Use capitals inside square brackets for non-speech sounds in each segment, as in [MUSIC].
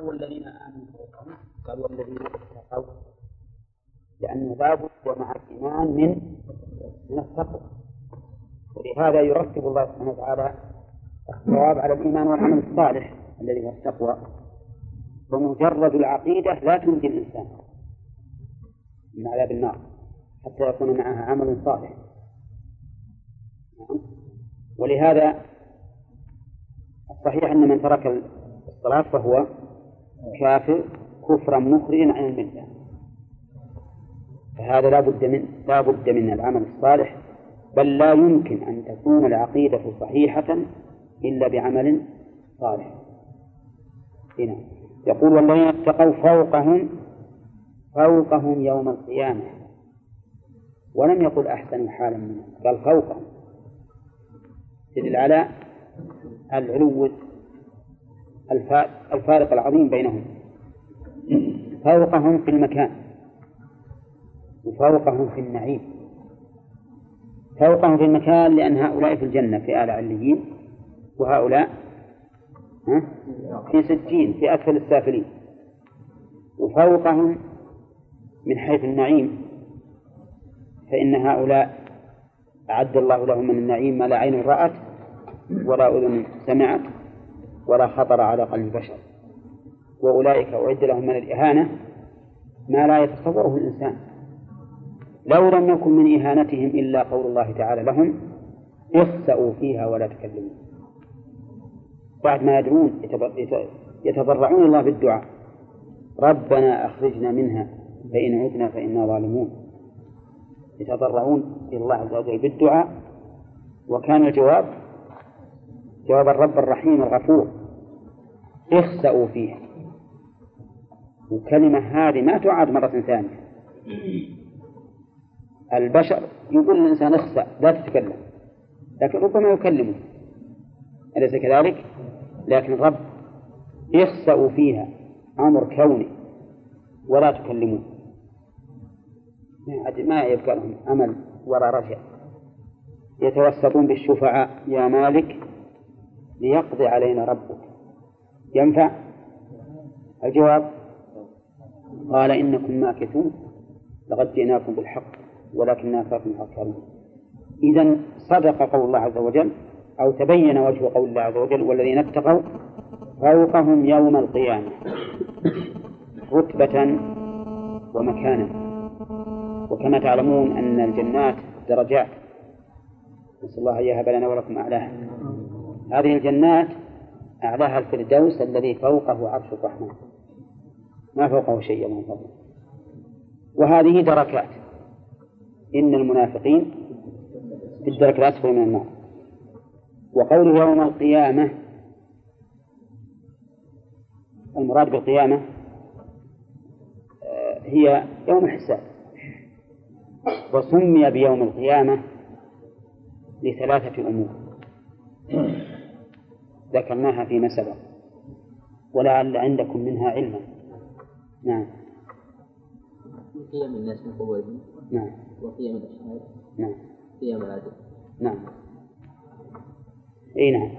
قال والذين آمنوا فوقهم قال والذين اتقوا لأنه لابد مع الإيمان من من التقوى. ولهذا يرتب الله سبحانه وتعالى الثواب على الإيمان والعمل الصالح الذي هو التقوى. ومجرد العقيدة لا تنجي الإنسان من عذاب النار حتى يكون معها عمل صالح. ولهذا الصحيح أن من ترك الصلاة فهو كافر كفرا مخرجا عن الملة. فهذا لا بد من لا بد من العمل الصالح. بل لا يمكن أن تكون العقيدة صحيحة إلا بعمل صالح. هنا يقول والذين اتقوا فوقهم فوقهم يوم القيامة. ولم يقل أحسن حالا منهم قال فوقهم. تدل على العلو الفارق العظيم بينهم. فوقهم في المكان. وفوقهم في النعيم. فوقهم في المكان لأن هؤلاء في الجنة في آل عليين وهؤلاء في سجين في أسفل السافلين. وفوقهم من حيث النعيم. فإن هؤلاء أعد الله لهم من النعيم ما لا عين رأت ولا أذن سمعت. ولا خطر على قلب بشر وأولئك أعد لهم من الإهانة ما لا يتصوره الإنسان. لو لم يكن من إهانتهم إلا قول الله تعالى لهم اخسأوا فيها ولا تكلموا. بعد ما يدعون يتضرعون الله بالدعاء. ربنا أخرجنا منها فإن عدنا فإنا ظالمون. يتضرعون إلى الله عز وجل بالدعاء. وكان الجواب جواب الرب الرحيم الغفور. اخسأوا فيها. والكلمة هذه ما تعاد مرة ثانية. البشر يقول الإنسان اخسأ لا تتكلم. لكن ربما يكلمه. أليس كذلك؟ لكن الرب يخسأ فيها أمر كوني ولا تكلمون ما يبقى لهم أمل ولا رجع يتوسطون بالشفعاء. يا مالك ليقضي علينا ربك. ينفع؟ الجواب قال إنكم ماكثون لقد جئناكم بالحق ولكن أكثركم الكافرون إذا صدق قول الله عز وجل أو تبين وجه قول الله عز وجل والذين اتقوا فوقهم يوم القيامة رتبة ومكانا. وكما تعلمون أن الجنات درجات. نسأل الله أن يهب لنا ولكم أعلاها. هذه الجنات أعلاها الفردوس الذي فوقه عرش الرحمن. ما فوقه شيء من فضله. وهذه دركات. إن المنافقين في الدرك الأسفل من النار. وقوله يوم القيامة المراد بالقيامة آه، هي يوم الحساب وسمي بيوم القيامة لثلاثة أمور. ذكرناها فيما سبق. ولعل عندكم منها علما. نعم. قيام الناس من قبورهم نعم. وقيام الأشهاد نعم. قيام العدل. نعم. إي نعم.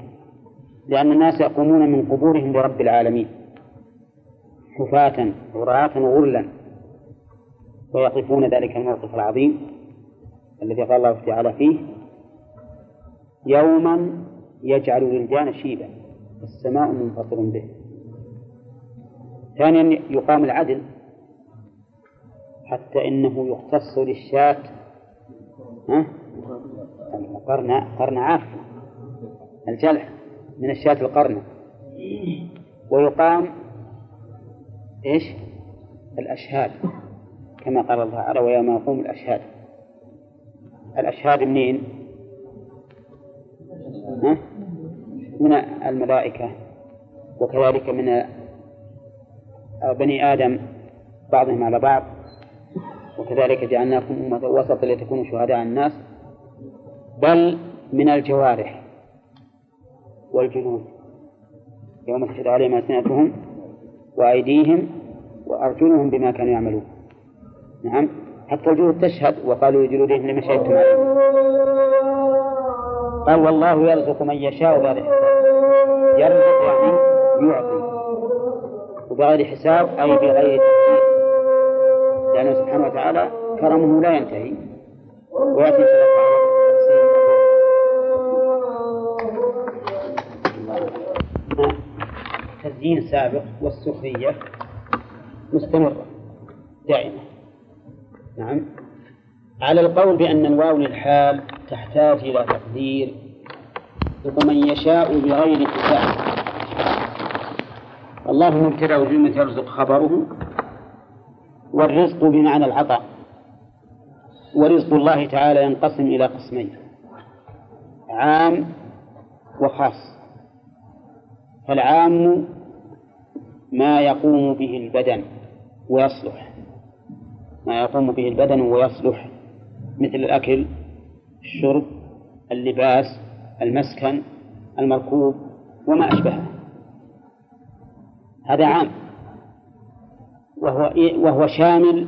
لأن الناس يقومون من قبورهم لرب العالمين. حفاة عراة غرلا ويقفون ذلك الموقف العظيم الذي قال الله تعالى فيه يوما يجعل الولدان شيبا السماء منفطر به ثانيا يقام العدل حتى إنه يختص للشاة؟ قرن قرن عاف الجلح من الشاة القرن ويقام إيش؟ الأشهاد كما قال الله تعالى ويوم يقوم الأشهاد الأشهاد منين؟ ها؟ من الملائكة وكذلك من بني آدم بعضهم على بعض وكذلك جعلناكم أمة وسطا لتكونوا شهداء على الناس بل من الجوارح والجنود. يوم تشهد عليهم ألسنتهم وأيديهم وأرجلهم بما كانوا يعملون. نعم. حتى الجنود تشهد وقالوا لجلودهم لما شهدتم عليهم. قال والله يرزق من يشاء بغير حساب. يرزق يعني يعطي وبغير حساب أي بغير تقدير. لأنه سبحانه وتعالى كرمه لا ينتهي. ويأتي إن شاء الله تعالى تزيين سابق والسخرية مستمرة. دائمة نعم. على القول بأن الواو للحال تحتاج إلى تقدير. ومن يشاء بغير حساب. الله مبتدأ وجملة يرزق خبره والرزق بمعنى العطاء. ورزق الله تعالى ينقسم إلى قسمين عام وخاص. فالعام ما يقوم به البدن ويصلح. ما يقوم به البدن ويصلح. مثل الأكل الشرب اللباس المسكن المركوب وما أشبهه. هذا عام. وهو وهو شامل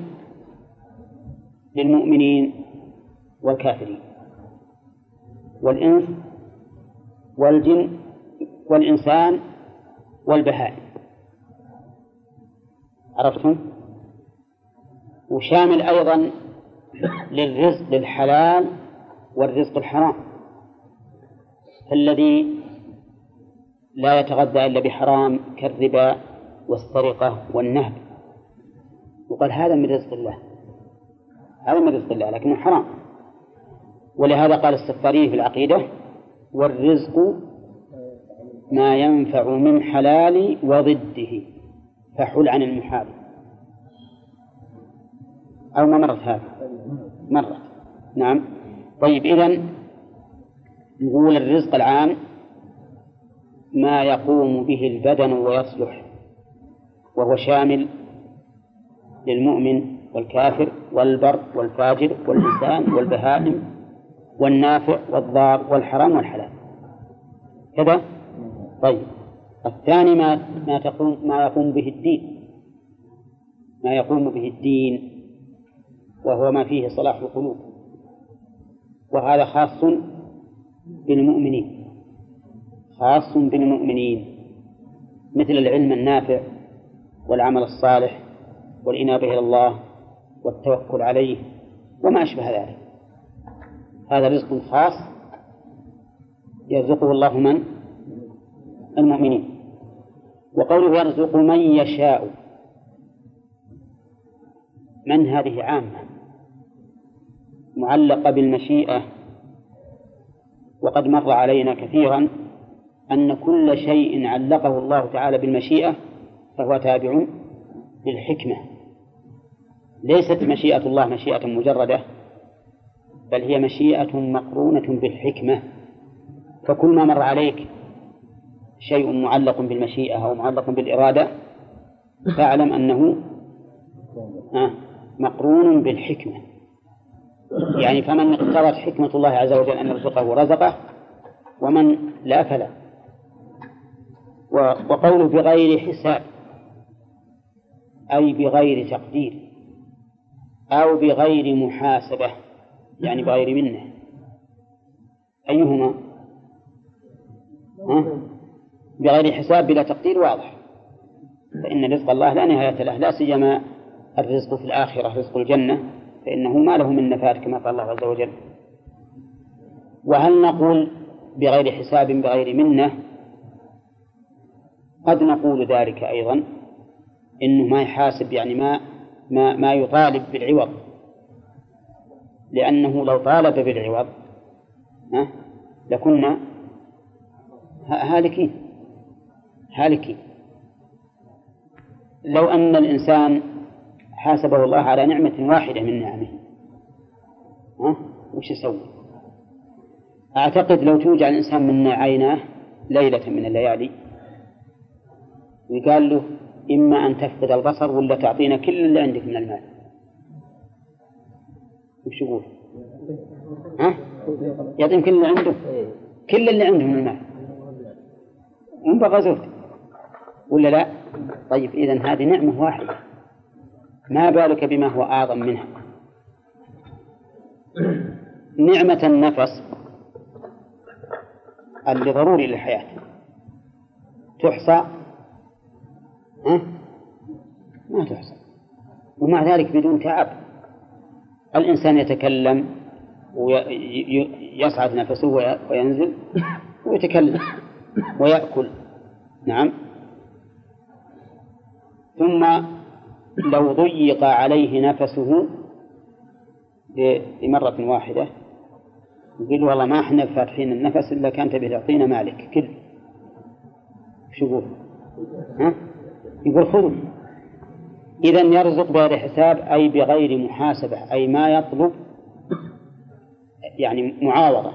للمؤمنين والكافرين. والإنس والجن والإنسان والبهائم. عرفتم؟ وشامل أيضا للرزق الحلال والرزق الحرام. فالذي لا يتغذى إلا بحرام كالربا والسرقة والنهب. وقال هذا من رزق الله. هذا من رزق الله لكنه حرام. ولهذا قال السفاري في العقيدة والرزق ما ينفع من حلال وضده. فحل عن المحال أو ما مرت هذا. مرت نعم. طيب إذا نقول الرزق العام ما يقوم به البدن ويصلح وهو شامل للمؤمن والكافر والبر والفاجر والإنسان والبهائم والنافع والضار والحرام والحلال. كذا؟ طيب. الثاني ما ما تقوم ما يقوم به الدين. ما يقوم به الدين. وهو ما فيه صلاح القلوب. وهذا خاص بالمؤمنين. خاص بالمؤمنين. مثل العلم النافع والعمل الصالح والإنابة إلى الله والتوكل عليه وما أشبه ذلك. هذا رزق خاص يرزقه الله من؟ المؤمنين. وقوله يرزق من يشاء. من هذه عامة؟ معلقة بالمشيئة. وقد مر علينا كثيرا أن كل شيء علقه الله تعالى بالمشيئة فهو تابع للحكمة. ليست مشيئة الله مشيئة مجردة بل هي مشيئة مقرونة بالحكمة. فكل ما مر عليك شيء معلق بالمشيئة أو معلق بالإرادة فاعلم أنه مقرون بالحكمة. يعني فمن اقتضت حكمة الله عز وجل أن يرزقه رزقه ومن لا فلا وقوله بغير حساب أي بغير تقدير أو بغير محاسبة يعني بغير منة أيهما؟ ها؟ بغير حساب بلا تقدير واضح فإن رزق الله لا نهاية له لا سيما الرزق في الآخرة رزق الجنة فإنه ما له من نفاد كما قال الله عز وجل. وهل نقول بغير حساب بغير منة؟ قد نقول ذلك أيضا إنه ما يحاسب يعني ما ما ما يطالب بالعوض. لأنه لو طالب بالعوض ها لكنا هالكين هالكين. لو أن الإنسان حاسبه الله على نعمة واحدة من نعمه ها وش يسوي؟ أعتقد لو توجع الإنسان من عيناه ليلة من الليالي وقال له إما أن تفقد البصر ولا تعطينا كل اللي عندك من المال وش يقول؟ ها؟ يعطيهم كل اللي عنده كل اللي عنده من المال وانبغى زوجته ولا لا؟ طيب إذا هذه نعمة واحدة ما بالك بما هو أعظم منها؟ نعمة النفس اللي ضروري للحياة. تحصى؟ ما تحصى. ومع ذلك بدون تعب. الإنسان يتكلم ويصعد نفسه وينزل ويتكلم ويأكل. نعم. ثم لو ضيق عليه نفسه بمرة واحدة يقول والله ما إحنا فاتحين النفس إلا كان تبي تعطينا مالك كل شو يقول؟ ها؟ يقول خذوا إذا يرزق بغير حساب أي بغير محاسبة أي ما يطلب يعني معاوضة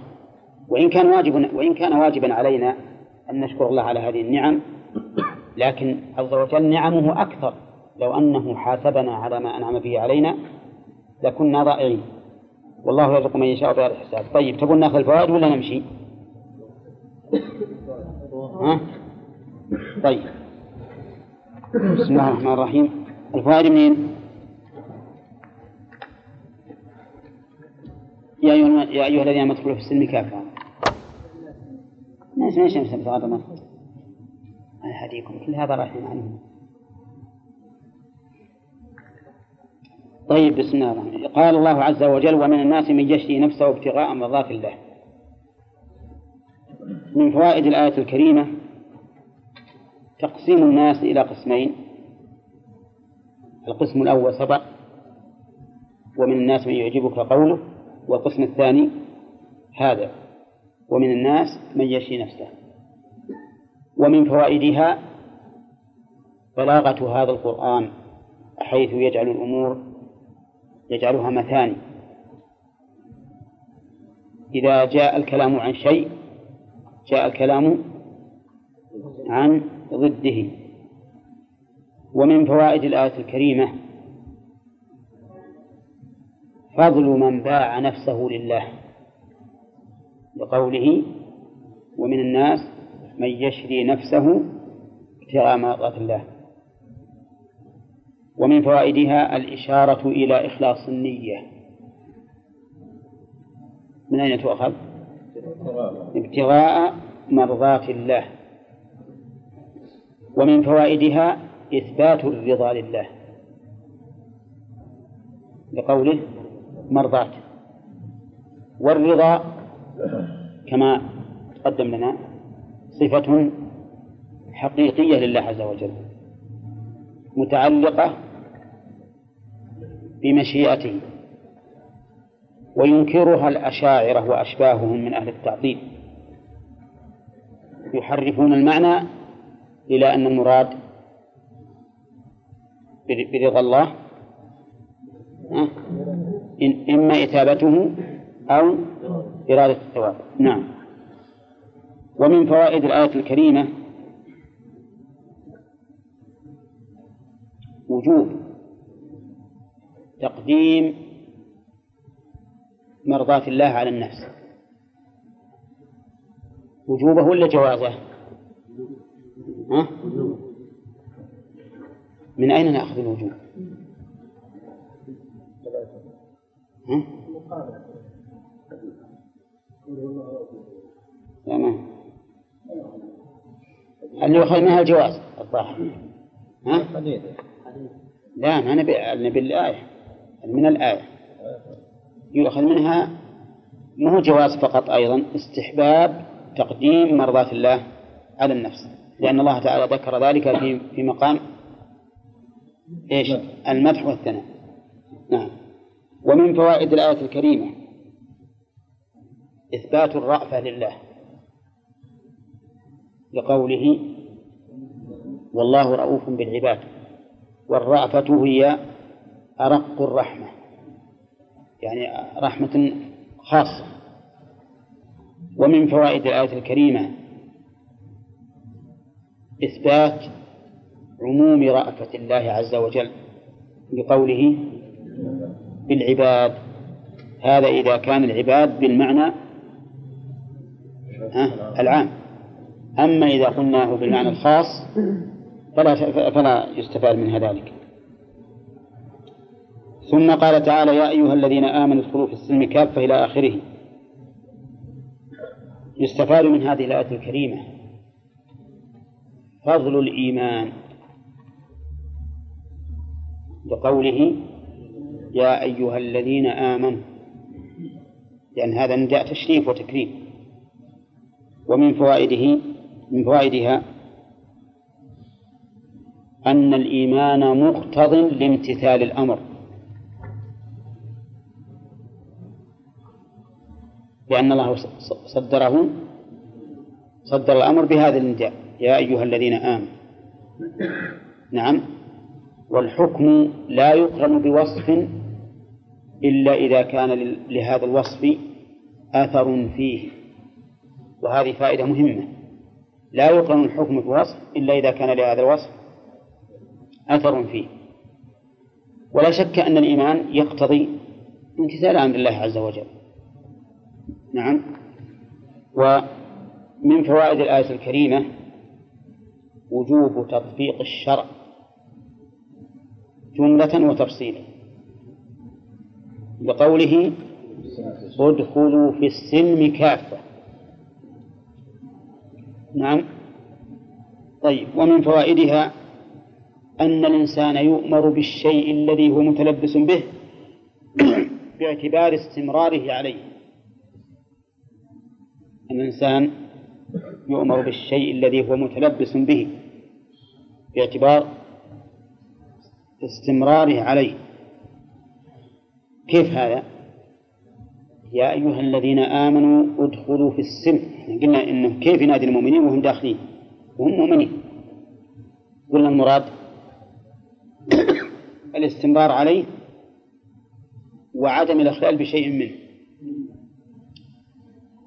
وإن كان واجب وإن كان واجبا علينا أن نشكر الله على هذه النعم لكن عز وجل نعمه أكثر لو أنه حاسبنا على ما أنعم به علينا لكنا ضائعين. والله يرزق من يشاء بغير حساب. طيب تقول ناخذ الفوائد ولا نمشي؟ ها؟ طيب. بسم الله الرحمن الرحيم. الفوائد منين؟ يا أيها يا أيها الذين آمنوا ادخلوا في السلم كافة. ليش ليش نمسك هذا ما هديكم. كل هذا رايحين عنه طيب بسم الله الرحمن الرحيم. قال الله عز وجل ومن الناس من يشري نفسه ابتغاء مرضات الله من فوائد الآية الكريمة تقسيم الناس إلى قسمين. القسم الأول سبق ومن الناس من يعجبك قوله. والقسم الثاني هذا. ومن الناس من يشري نفسه. ومن فوائدها بلاغة هذا القرآن حيث يجعل الأمور يجعلها مثاني. إذا جاء الكلام عن شيء جاء الكلام عن ضده. ومن فوائد الآية الكريمة فضل من باع نفسه لله لقوله ومن الناس من يشري نفسه ابتغاء مرضات الله. ومن فوائدها الإشارة إلى إخلاص النية. من أين تؤخذ؟ ابتغاء مرضات الله. ومن فوائدها إثبات الرضا لله. لقوله مرضاة والرضا كما تقدم لنا صفة حقيقية لله عز وجل متعلقة بمشيئته وينكرها الأشاعرة وأشباههم من أهل التعطيل. يحرفون المعنى إلى أن المراد برضا الله إما إثابته أو إرادة الثواب. نعم. ومن فوائد الآية الكريمة وجوب تقديم مرضاة الله على النفس وجوبه ولا جوازه؟ ها؟ من أين نأخذ الوجوب؟ ها؟ تمام اللي يؤخذ منها الجواز الظاهر ها؟ لا ما نبي نبي الآية من الآية. يؤخذ منها ما هو جواز فقط أيضا؟ استحباب تقديم مرضاة الله على النفس. لأن الله تعالى ذكر ذلك في في مقام إيش؟ المدح والثناء. نعم. ومن فوائد الآية الكريمة إثبات الرأفة لله. لقوله والله رؤوف بالعباد. والرأفة هي أرق الرحمة. يعني رحمة خاصة. ومن فوائد الآية الكريمة إثبات عموم رأفة الله عز وجل بقوله بالعباد. هذا إذا كان العباد بالمعنى العام. أما إذا قلناه بالمعنى الخاص فلا فلا يستفاد منها ذلك. ثم قال تعالى يا أيها الذين آمنوا ادخلوا في السلم كافة إلى آخره. يستفاد من هذه الآية الكريمة فضل الإيمان لقوله يا أيها الذين آمنوا. لأن هذا نداء تشريف وتكريم. ومن فوائده من فوائدها أن الإيمان مقتض لامتثال الأمر. لأن الله صدره صدر الأمر بهذا النداء يا أيها الذين آمنوا. نعم. والحكم لا يقرن بوصف إلا إذا كان لهذا الوصف أثر فيه. وهذه فائدة مهمة. لا يقرن الحكم بوصف إلا إذا كان لهذا الوصف أثر فيه. ولا شك أن الإيمان يقتضي امتثال أمر الله عز وجل. نعم. ومن فوائد الآية الكريمة وجوب تطبيق الشرع جملة وتفصيلا بقوله ادخلوا في السلم كافة. نعم. طيب ومن فوائدها أن الإنسان يؤمر بالشيء الذي هو متلبس به [COUGHS] باعتبار استمراره عليه. الإنسان يؤمر بالشيء الذي هو متلبس به باعتبار استمراره عليه. كيف هذا؟ يا أيها الذين آمنوا ادخلوا في السلم. قلنا إنه كيف ينادي المؤمنين وهم داخلين؟ وهم مؤمنين. قلنا المراد [COUGHS] الاستمرار عليه وعدم الإخلال بشيء منه.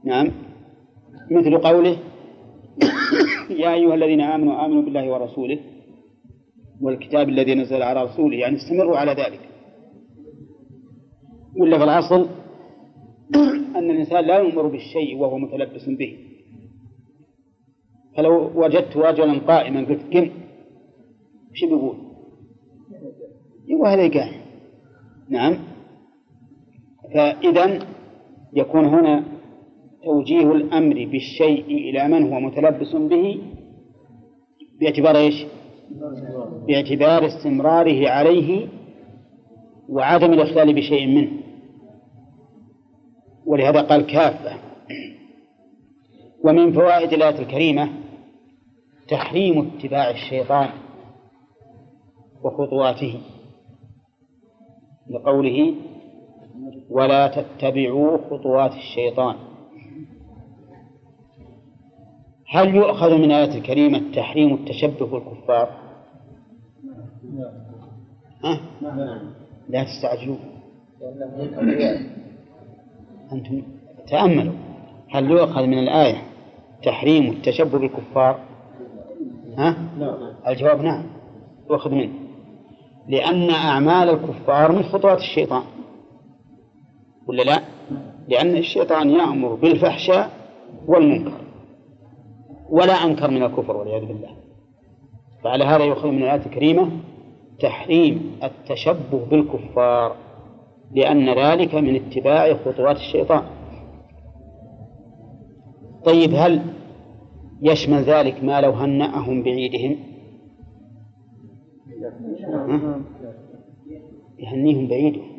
نعم. مثل قوله يا أيها الذين آمنوا آمنوا بالله ورسوله والكتاب الذي نزل على رسوله يعني استمروا على ذلك. ولا في الأصل أن الإنسان لا يؤمر بالشيء وهو متلبس به. فلو وجدت رجلا قائما قلت قم وش بيقول؟ يقول هذا قاعد نعم. فإذا يكون هنا توجيه الأمر بالشيء إلى من هو متلبس به باعتبار إيش؟ باعتبار استمراره عليه وعدم الإخلال بشيء منه. ولهذا قال كافة. ومن فوائد الآية الكريمة تحريم اتباع الشيطان وخطواته لقوله ولا تتبعوا خطوات الشيطان. هل يؤخذ من الآية الكريمة تحريم التشبه بالكفار؟ ها؟ لا تستعجلوا أنتم تأملوا هل يؤخذ من الآية تحريم التشبه بالكفار؟ ها؟ الجواب نعم يؤخذ منه لأن أعمال الكفار من خطوات الشيطان ولا لا؟ لأن الشيطان يأمر بالفحشاء والمنكر ولا أنكر من الكفر والعياذ بالله. فعلى هذا يؤخذ من الآية الكريمة تحريم التشبه بالكفار لأن ذلك من اتباع خطوات الشيطان. طيب هل يشمل ذلك ما لو هنأهم بعيدهم؟ يهنيهم بعيدهم.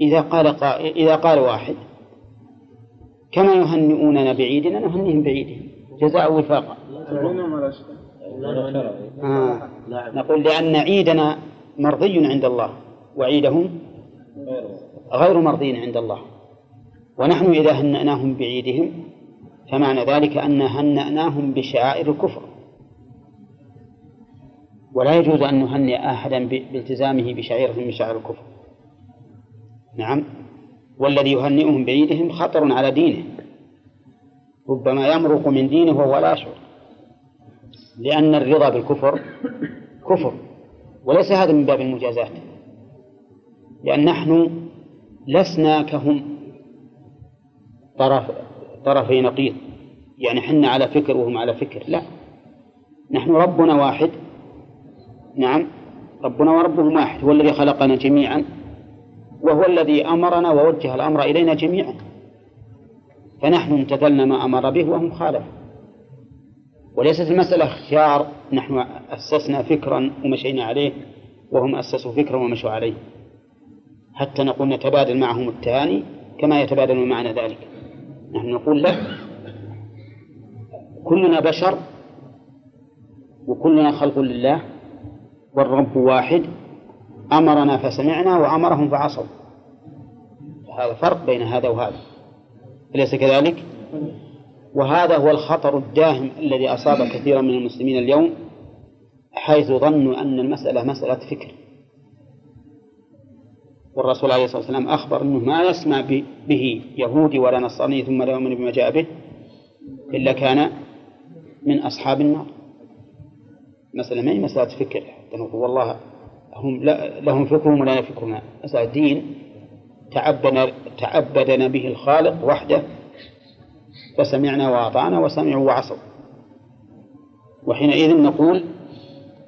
إذا قال قائل إذا قال واحد كما يهنئوننا بعيدنا نهنيهم بعيدهم. جزاء وفاقا آه. نقول لأن عيدنا مرضي عند الله وعيدهم غير مرضي عند الله. ونحن إذا هنأناهم بعيدهم فمعنى ذلك أن هنأناهم بشعائر الكفر. ولا يجوز أن نهنئ أحدا بالتزامه بشعيرة من شعائر الكفر. نعم. والذي يهنئهم بعيدهم خطر على دينه ربما يمرق من دينه وهو لا يشعر. لأن الرضا بالكفر كفر. وليس هذا من باب المجازات. لأن نحن لسنا كهم طرف طرفي نقيض. يعني حنا على فكر وهم على فكر. لا. نحن ربنا واحد. نعم. ربنا وربهم واحد. هو الذي خلقنا جميعا. وهو الذي أمرنا ووجه الأمر إلينا جميعا. فنحن امتثلنا ما أمر به وهم خالفوا وليست المسألة اختيار نحن أسسنا فكرا ومشينا عليه وهم أسسوا فكرا ومشوا عليه. حتى نقول نتبادل معهم التهاني كما يتبادل معنا ذلك. نحن نقول له كلنا بشر وكلنا خلق لله والرب واحد أمرنا فسمعنا وأمرهم فعصوا. هذا فرق بين هذا وهذا. أليس كذلك؟ وهذا هو الخطر الداهم الذي أصاب كثيرا من المسلمين اليوم حيث ظنوا أن المسألة مسألة فكر. والرسول عليه الصلاة والسلام أخبر أنه ما يسمع به يهودي ولا نصراني ثم لا يؤمن بما جاء به إلا كان من أصحاب النار. مسألة ما هي مسألة فكر؟ حتى نقول والله هم لهم فكرهم ولا فكرنا مسألة دين تعبدنا تعبدنا به الخالق وحده فسمعنا وأطعنا وسمعوا وعصوا. وحينئذ نقول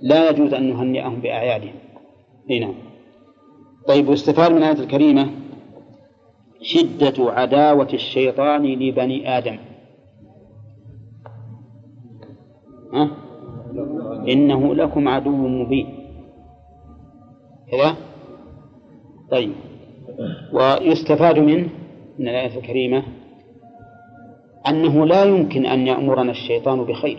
لا يجوز أن نهنئهم بأعيادهم. إي نعم. طيب واستفاد من الآية الكريمة شدة عداوة الشيطان لبني آدم. ها؟ إنه لكم عدو مبين. كذا طيب. ويستفاد منه من الآية الكريمة أنه لا يمكن أن يأمرنا الشيطان بخير.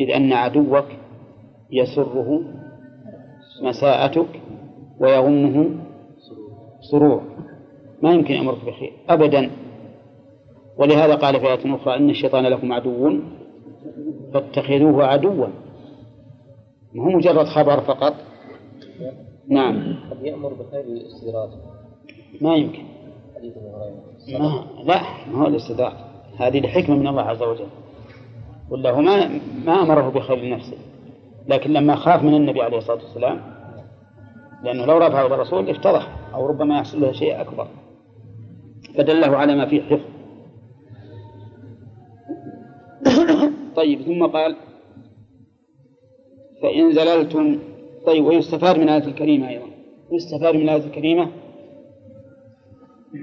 إذ أن عدوك يسره مساءتك ويغمه سرور. ما يمكن أمرك بخير أبدا. ولهذا قال في آية أخرى إن الشيطان لكم عدو فاتخذوه عدوا. ما هو مجرد خبر فقط؟ نعم. قد يأمر بخير الاستدراج. ما يمكن. حديث ما لا ما هو الاستدراج. هذه الحكمة من الله عز وجل. ولا هو ما ما أمره بخير نفسه لكن لما خاف من النبي عليه الصلاة والسلام لأنه لو رفعه الرسول افتضح أو ربما يحصل له شيء أكبر. فدله على ما فيه حفظ. [COUGHS] طيب ثم قال فإن زللتم طيب ويستفاد من الآية الكريمة أيضا. يستفاد من الآية الكريمة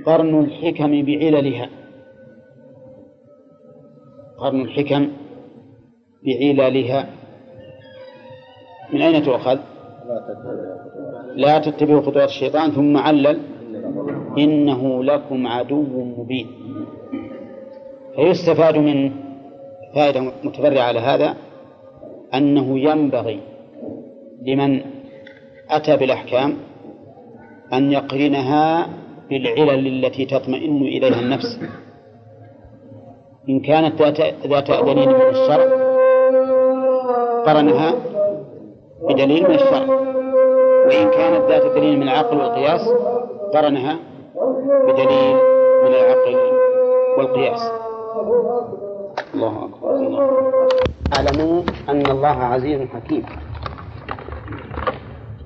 قرن الحكم بعللها. قرن الحكم بعللها. من أين تؤخذ؟ لا تتبعوا خطوات الشيطان ثم علل. إنه لكم عدو مبين. فيستفاد من فائدة متفرعة على هذا. أنه ينبغي لمن أتى بالأحكام أن يقرنها بالعلل التي تطمئن إليها النفس. إن كانت ذات دليل من الشرع قرنها بدليل من الشرع. وإن كانت ذات دليل من العقل والقياس قرنها بدليل من العقل والقياس. الله أكبر الله اعلموا أن الله عزيز حكيم.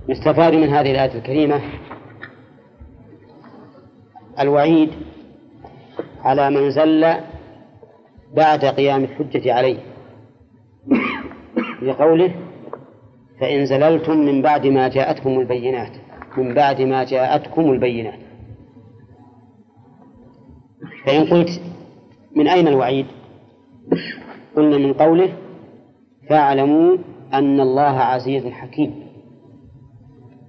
يستفاد من هذه الآية الكريمة الوعيد على من زل بعد قيام الحجة عليه. لقوله فإن زللتم من بعد ما جاءتكم البينات من بعد ما جاءتكم البينات. فإن قلت من أين الوعيد؟ قلنا من قوله فاعلموا أن الله عزيز حكيم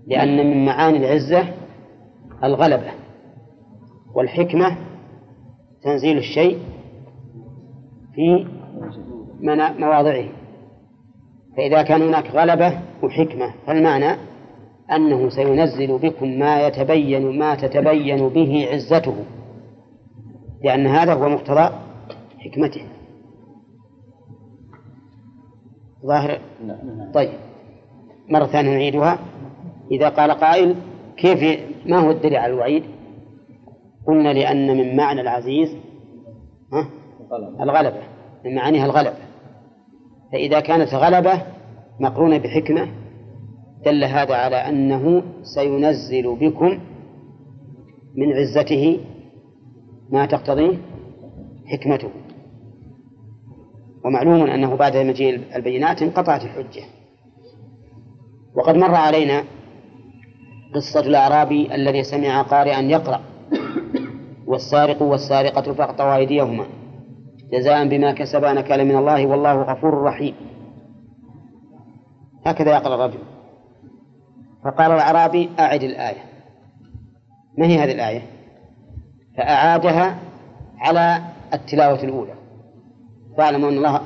لأن من معاني العزة الغلبة والحكمة تنزيل الشيء في مواضعه. فإذا كان هناك غلبة وحكمة فالمعنى أنه سينزل بكم ما يتبين ما تتبين به عزته لأن هذا هو مقتضى حكمته. ظاهر؟ طيب. مرة ثانية نعيدها. إذا قال قائل كيف ما هو الدليل على الوعيد؟ قلنا لأن من معنى العزيز ها؟ الغلبة. من معانيها الغلبة. فإذا كانت غلبة مقرونة بحكمة دل هذا على أنه سينزل بكم من عزته ما تقتضيه حكمته. ومعلوم أنه بعد مجيء البينات انقطعت الحجة. وقد مر علينا قصة الأعرابي الذي سمع قارئا يقرأ والسارق والسارقة فاقطعوا أيديهما. جزاء بما كسبا نكالا من الله والله غفور رحيم. هكذا يقرأ الرجل. فقال الأعرابي أعد الآية. ما هي هذه الآية؟ فأعادها على التلاوة الأولى. فاعلموا أن الله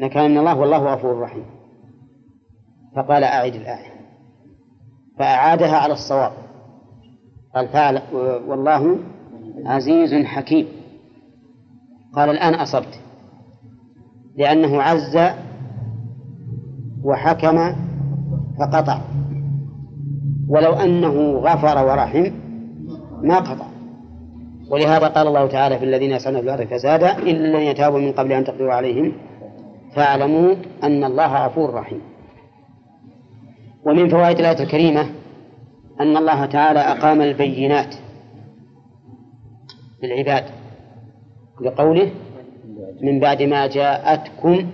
نكان من الله والله غفور رحيم. فقال أعد الآية. فأعادها على الصواب. قال فعل والله عزيز حكيم. قال الآن أصبت. لأنه عز وحكم فقطع. ولو أنه غفر ورحم ما قطع. ولهذا قال الله تعالى في الذين يسعون في الأرض فسادا إلا يتابوا من قبل أن تقدروا عليهم فاعلموا أن الله غفور رحيم. ومن فوائد الآية الكريمة أن الله تعالى أقام البينات للعباد لقوله من بعد ما جاءتكم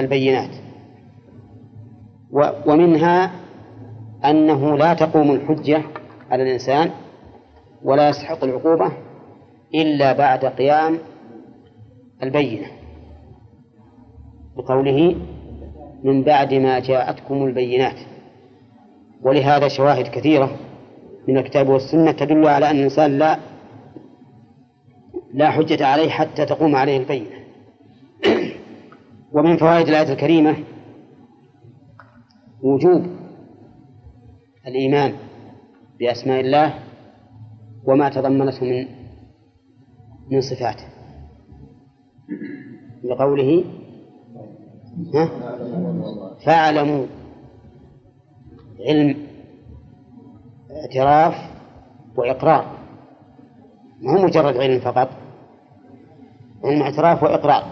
البينات. ومنها أنه لا تقوم الحجة على الإنسان ولا يستحق العقوبة إلا بعد قيام البينة. بقوله من بعد ما جاءتكم البينات. ولهذا شواهد كثيرة من الكتاب والسنة تدل على أن الإنسان لا لا حجة عليه حتى تقوم عليه البينة. ومن فوائد الآية الكريمة وجوب الإيمان بأسماء الله وما تضمنته من من صفاته. لقوله فاعلموا علم اعتراف وإقرار. ما هو مجرد علم فقط؟ علم اعتراف وإقرار.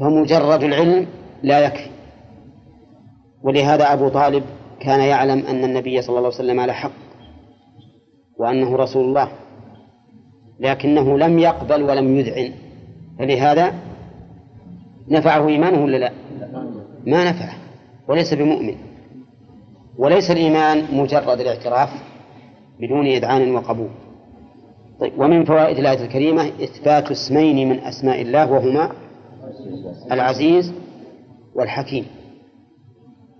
فمجرد العلم لا يكفي. ولهذا أبو طالب كان يعلم أن النبي صلى الله عليه وسلم على حق وأنه رسول الله. لكنه لم يقبل ولم يذعن. فلهذا نفعه إيمانه ولا لا؟ ما نفعه وليس بمؤمن. وليس الإيمان مجرد الاعتراف بدون إذعان وقبول. طيب ومن فوائد الآية الكريمة إثبات اسمين من أسماء الله وهما العزيز والحكيم.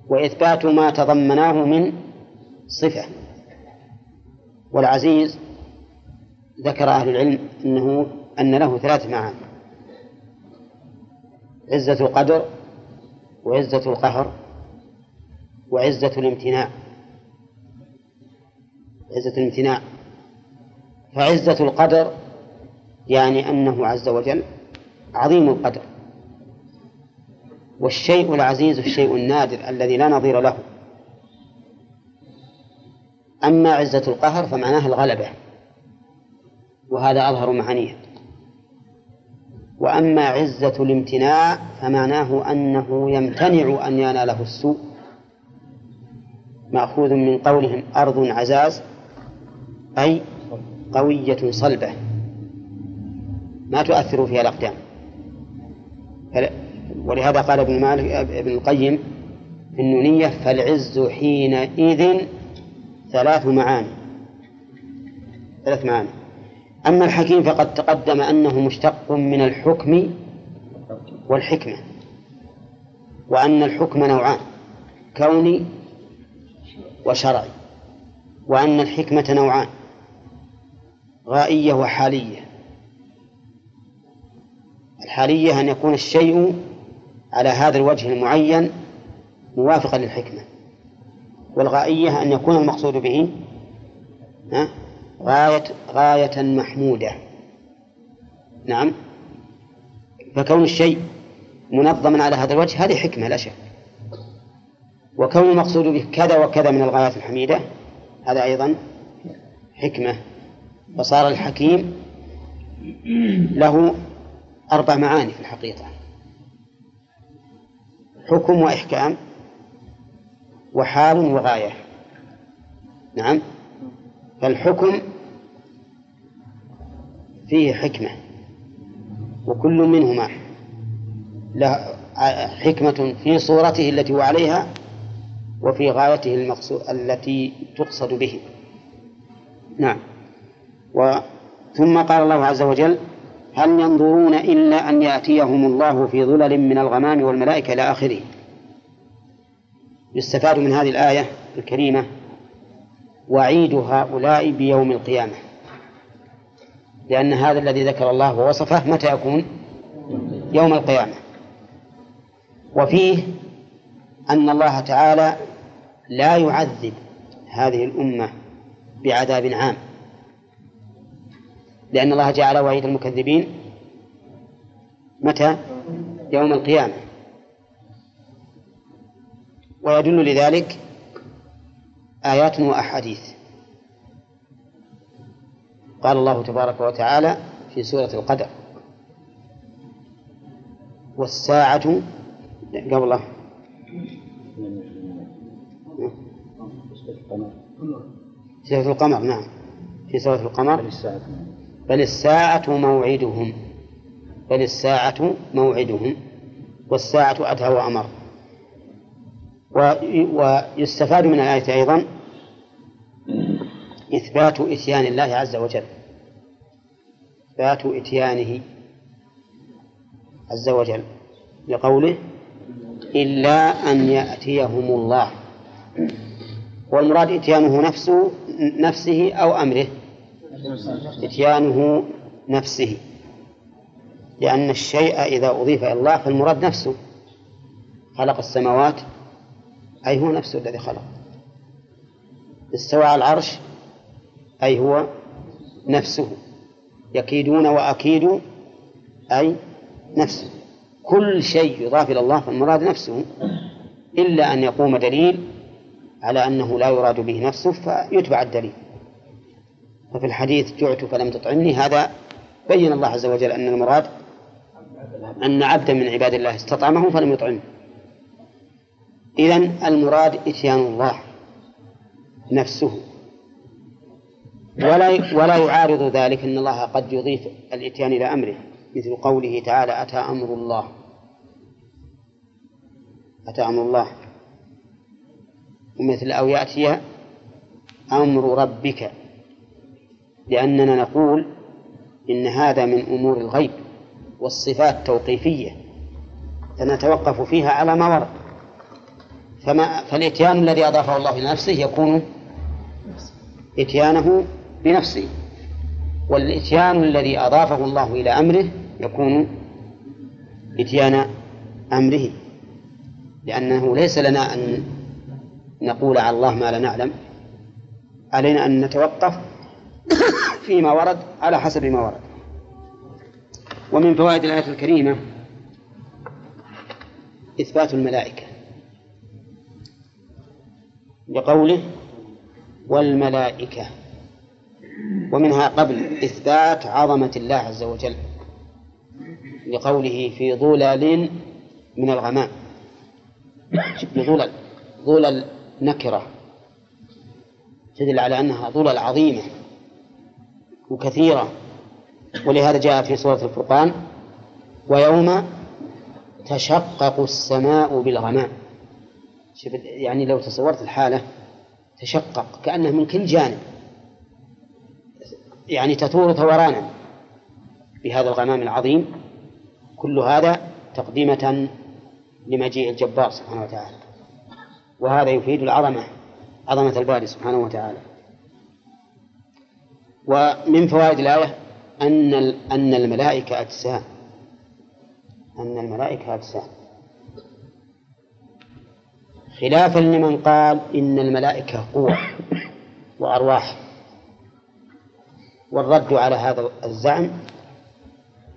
وإثبات ما تضمناه من صفة. والعزيز ذكر أهل العلم أنه أن له ثلاث معاني. عزة القدر وعزة القهر وعزة الامتناع. عزة الامتناع. فعزة القدر يعني أنه عز وجل عظيم القدر. والشيء العزيز الشيء النادر الذي لا نظير له. أما عزة القهر فمعناها الغلبة. وهذا أظهر معانيه وأما عزة الامتناع فمعناه أنه يمتنع أن يناله السوء. مأخوذ من قولهم أرض عزاز أي قوية صلبة. ما تؤثر فيها الأقدام. ولهذا قال ابن مالك ابن القيم في النونية فالعز حينئذ ثلاث معاني. ثلاث معاني. أما الحكيم فقد تقدم أنه مشتق من الحكم والحكمة وأن الحكم نوعان كوني وشرعي وأن الحكمة نوعان غائية وحالية. الحالية أن يكون الشيء على هذا الوجه المعين موافقا للحكمة والغائية أن يكون المقصود به غاية غاية محمودة. نعم. فكون الشيء منظما على هذا الوجه هذه حكمة لا شك. وكون المقصود به كذا وكذا من الغايات الحميدة هذا أيضا حكمة. فصار الحكيم له أربع معاني في الحقيقة. حكم وإحكام وحال وغاية. نعم. فالحكم فيه حكمة وكل منهما له حكمة في صورته التي هو عليها وفي غايته المقصود التي تقصد به. نعم. و ثم قال الله عز وجل هل ينظرون إلا أن يأتيهم الله في ظلل من الغمام والملائكة إلى آخره. يستفاد من هذه الآية الكريمة وعيد هؤلاء بيوم القيامة. لأن هذا الذي ذكر الله ووصفه متى يكون؟ يوم القيامة. وفيه أن الله تعالى لا يعذب هذه الأمة بعذاب عام. لأن الله جعل وعيد المكذبين متى؟ يوم القيامة. ويدل لذلك آيات وأحاديث قال الله تبارك وتعالى في سورة القدر والساعة قبله سورة القمر نعم. في سورة القمر بل الساعة موعدهم. بل الساعة موعدهم. والساعة أدهى وأمر. ويستفاد من الآية أيضا إثبات إتيان الله عز وجل. إثبات إتيانه عز وجل. لقوله إلا أن يأتيهم الله. والمراد إتيانه نفسه نفسه أو أمره. إتيانه نفسه. لأن الشيء إذا أضيف إلى الله فالمراد نفسه. خلق السماوات أي هو نفسه الذي خلق. استوى على العرش أي هو نفسه. يكيدون وأكيد أي نفسه. كل شيء يضاف إلى الله فالمراد نفسه. إلا أن يقوم دليل على أنه لا يراد به نفسه فيتبع الدليل. ففي الحديث جعت فلم تطعمني هذا بين الله عز وجل أن المراد أن عبدا من عباد الله استطعمه فلم يطعمه. إذن المراد إتيان الله نفسه. ولا ولا يعارض ذلك أن الله قد يضيف الإتيان إلى أمره مثل قوله تعالى أتى أمر الله. أتى أمر الله. ومثل أو يأتي أمر ربك لأننا نقول إن هذا من أمور الغيب والصفات توقيفية فنتوقف فيها على ما ورد. فما فالإتيان الذي أضافه الله إلى نفسه يكون إتيانه بنفسه والإتيان الذي أضافه الله إلى أمره يكون إتيان أمره لأنه ليس لنا أن نقول على الله ما لا نعلم. علينا أن نتوقف فيما ورد على حسب ما ورد. ومن فوائد الآية الكريمة إثبات الملائكة. لقوله والملائكة ومنها قبل إثبات عظمة الله عز وجل لقوله في ظلل من الغمام. ظلل ظلل نكرة تدل على أنها ظلل عظيمة وكثيرة ولهذا جاء في سورة الفرقان ويوم تشقق السماء بالغمام. شوف يعني لو تصورت الحالة تشقق كأنه من كل جانب. يعني تثور ثورانا بهذا الغمام العظيم. كل هذا تقديمة لمجيء الجبار سبحانه وتعالى. وهذا يفيد العظمة عظمة الباري سبحانه وتعالى. ومن فوائد الآية أن أن الملائكة أجسام. أن الملائكة أجسام. خلافا لمن قال إن الملائكة قوة وأرواح. والرد على هذا الزعم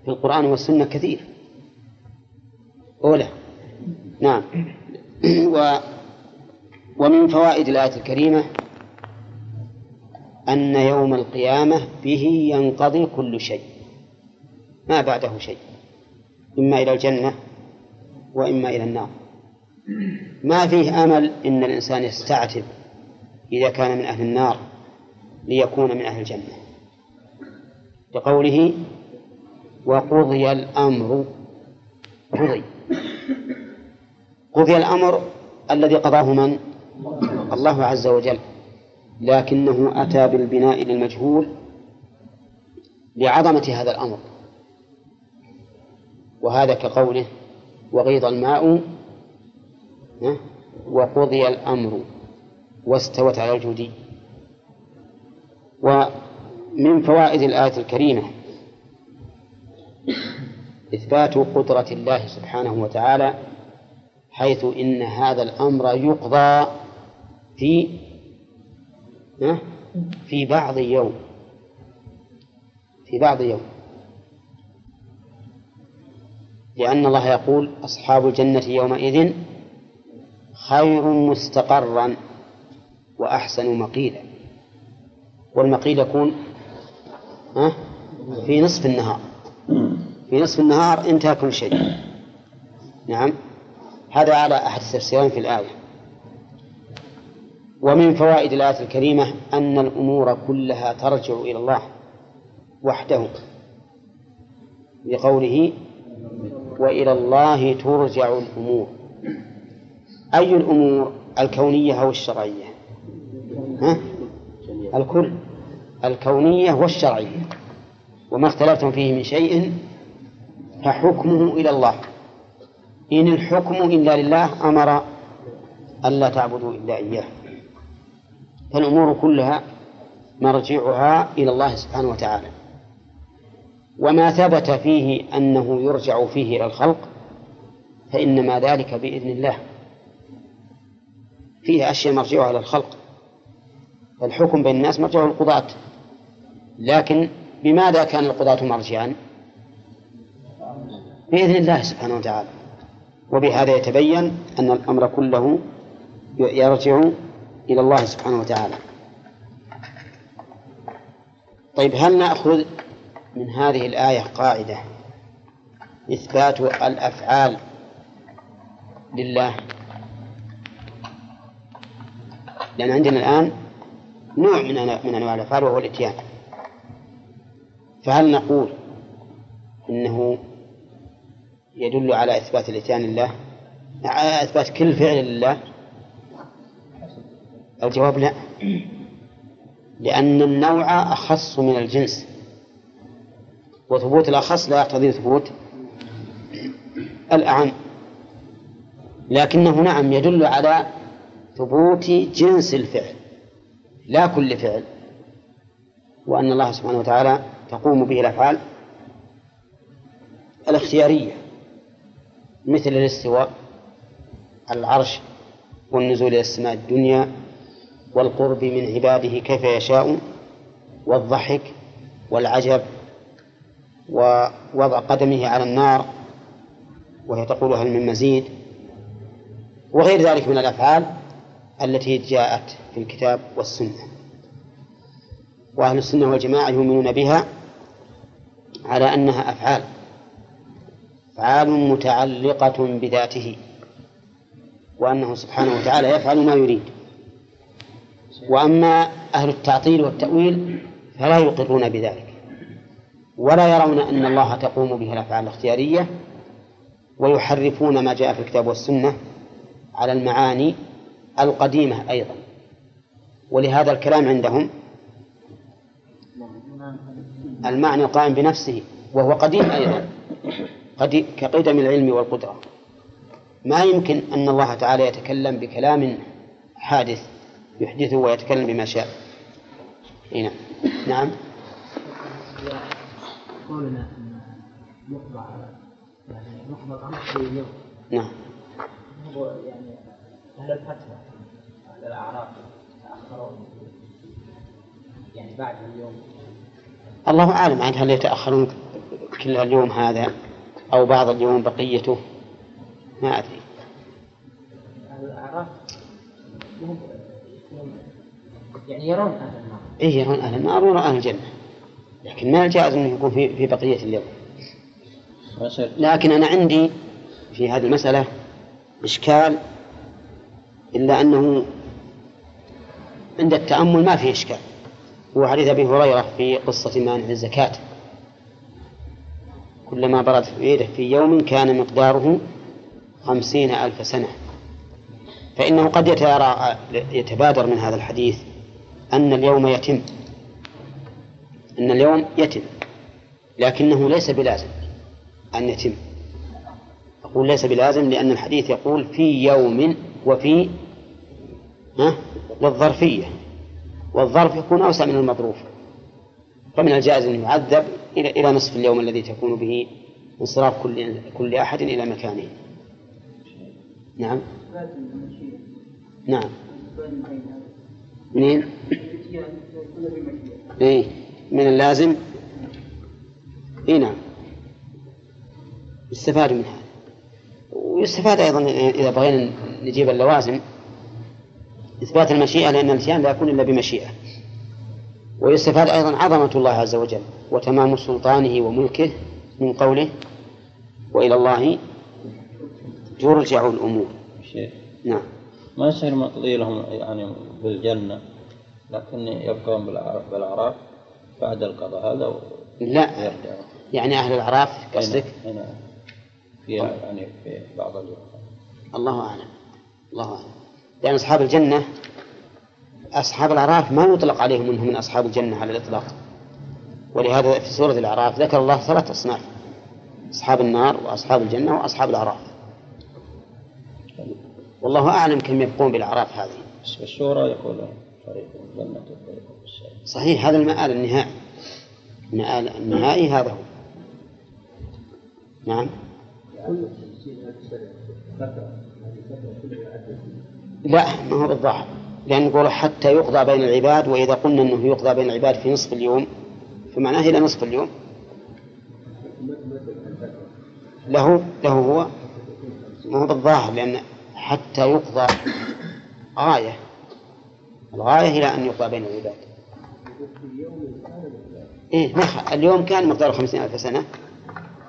في القرآن والسنة كثير. أولى. نعم. [CLEARS THROAT] و ومن فوائد الآية الكريمة أن يوم القيامة به ينقضي كل شيء. ما بعده شيء. إما إلى الجنة وإما إلى النار. ما فيه أمل إن الإنسان يستعتب إذا كان من أهل النار ليكون من أهل الجنة. لقوله وقضي الأمر قضي. قضي الأمر الذي قضاه من؟ الله عز وجل. لكنه أتى بالبناء للمجهول لعظمة هذا الأمر. وهذا كقوله وغيض الماء وقضي الأمر واستوت على الجودي ومن فوائد الآية الكريمة إثبات قدرة الله سبحانه وتعالى حيث إن هذا الأمر يقضى في في بعض يوم. في بعض يوم. لأن الله يقول أصحاب الجنة يومئذ خير مستقرا وأحسن مقيلا. والمقيل يكون في نصف النهار. في نصف النهار انتهى كل شيء. نعم. هذا على أحد التفسيرين في الآية. ومن فوائد الآية الكريمة أن الأمور كلها ترجع إلى الله وحده. لقوله وإلى الله ترجع الأمور. أي الأمور الكونية أو الشرعية؟ ها؟ الكل. الكونية والشرعية. وما اختلفتم فيه من شيء فحكمه إلى الله. إن الحكم إلا لله أمر ألا تعبدوا إلا إياه. فالأمور كلها مرجعها إلى الله سبحانه وتعالى. وما ثبت فيه أنه يرجع فيه إلى الخلق فإنما ذلك بإذن الله. فيه أشياء مرجعها إلى الخلق. فالحكم بين الناس مرجعه القضاة. لكن بماذا كان القضاة مرجعا؟ بإذن الله سبحانه وتعالى. وبهذا يتبين أن الأمر كله يرجع إلى الله سبحانه وتعالى. طيب هل نأخذ من هذه الآية قاعدة إثبات الأفعال لله؟ لأن عندنا الآن نوع من من أنواع الأفعال وهو الإتيان. فهل نقول إنه يدل على إثبات الإتيان لله؟ على إثبات كل فعل لله؟ الجواب لا. لأن النوع أخص من الجنس. وثبوت الأخص لا يقتضي ثبوت الأعم. لكنه نعم يدل على ثبوت جنس الفعل لا كل فعل. وأن الله سبحانه وتعالى تقوم به الأفعال الاختيارية مثل الاستواء العرش والنزول إلى السماء الدنيا والقرب من عباده كيف يشاء والضحك والعجب ووضع قدمه على النار وهي تقول هل من مزيد وغير ذلك من الأفعال. التي جاءت في الكتاب والسنة. وأهل السنة والجماعة يؤمنون بها على أنها أفعال أفعال متعلقة بذاته وأنه سبحانه وتعالى يفعل ما يريد. وأما أهل التعطيل والتأويل فلا يقرون بذلك ولا يرون أن الله تقوم به الأفعال الاختيارية ويحرفون ما جاء في الكتاب والسنة على المعاني القديمة أيضا. ولهذا الكلام عندهم المعنى القائم بنفسه وهو قديم أيضا. قديم كقدم العلم والقدرة. ما يمكن أن الله تعالى يتكلم بكلام حادث يحدثه ويتكلم بما شاء. هنا. نعم. قولنا أن يقضى يعني يقضى الأمر في اليوم. نعم. يعني أهل الفتوى أهل الأعراف تأخرون يعني بعد اليوم. الله أعلم عن هل يتأخرون كل اليوم هذا أو بعض اليوم بقيته. ما أدري. الأعراف يعني يرون أهل النار. إيه يرون أهل النار ويرون أهل الجنة. لكن ما الجائز أنه يكون في, في بقية اليوم. لكن أنا عندي في هذه المسألة إشكال إلا أنه عند التأمل ما فيه إشكال. هو حديث أبي هريرة في قصة مانع الزكاة. كلما برد في يده في يوم كان مقداره خمسين ألف سنة. فإنه قد يترى يتبادر من هذا الحديث أن اليوم يتم. أن اليوم يتم. لكنه ليس بلازم أن يتم. أقول ليس بلازم لأن الحديث يقول في يوم وفي ها؟ للظرفية والظرف يكون أوسع من المظروف فمن الجائز أن يعذب إلى إلى نصف اليوم الذي تكون به انصراف كل كل أحد إلى مكانه. نعم. نعم. منين؟ إيه. من اللازم؟ إيه نعم. يستفاد من هذا ويستفاد أيضا إذا بغينا نجيب اللوازم إثبات المشيئة لأن الإتيان لا يكون إلا بمشيئة. ويستفاد أيضا عظمة الله عز وجل وتمام سلطانه وملكه من قوله وإلى الله ترجع الأمور شيخ نعم. ما يصير مقضي لهم يعني بالجنة لكن يبقون بالأعراف- بعد القضاء هذا لا. ويرجعون. يعني أهل الأعراف قصدك؟ هنا هنا في يعني في بعض اليوم الله أعلم. الله أعلم. لأن أصحاب الجنة أصحاب الأعراف ما يطلق عليهم أنهم من أصحاب الجنة على الإطلاق. ولهذا في سورة الأعراف ذكر الله ثلاث أصناف أصحاب النار وأصحاب الجنة وأصحاب الأعراف. والله أعلم كم يبقون بالأعراف هذه. الشورى يقولون فريق الجنة وفريق صحيح هذا المآل النهائي. المآل النهائي هذا هو. نعم. لا ما هو بالظاهر. لأن نقول حتى يقضى بين العباد وإذا قلنا أنه يقضى بين العباد في نصف اليوم فمعناه إلى نصف اليوم. له له هو. ما هو بالظاهر لأن حتى يقضى غاية. الغاية إلى أن يقضى بين العباد. إيه اليوم كان مقداره خمسين ألف سنة.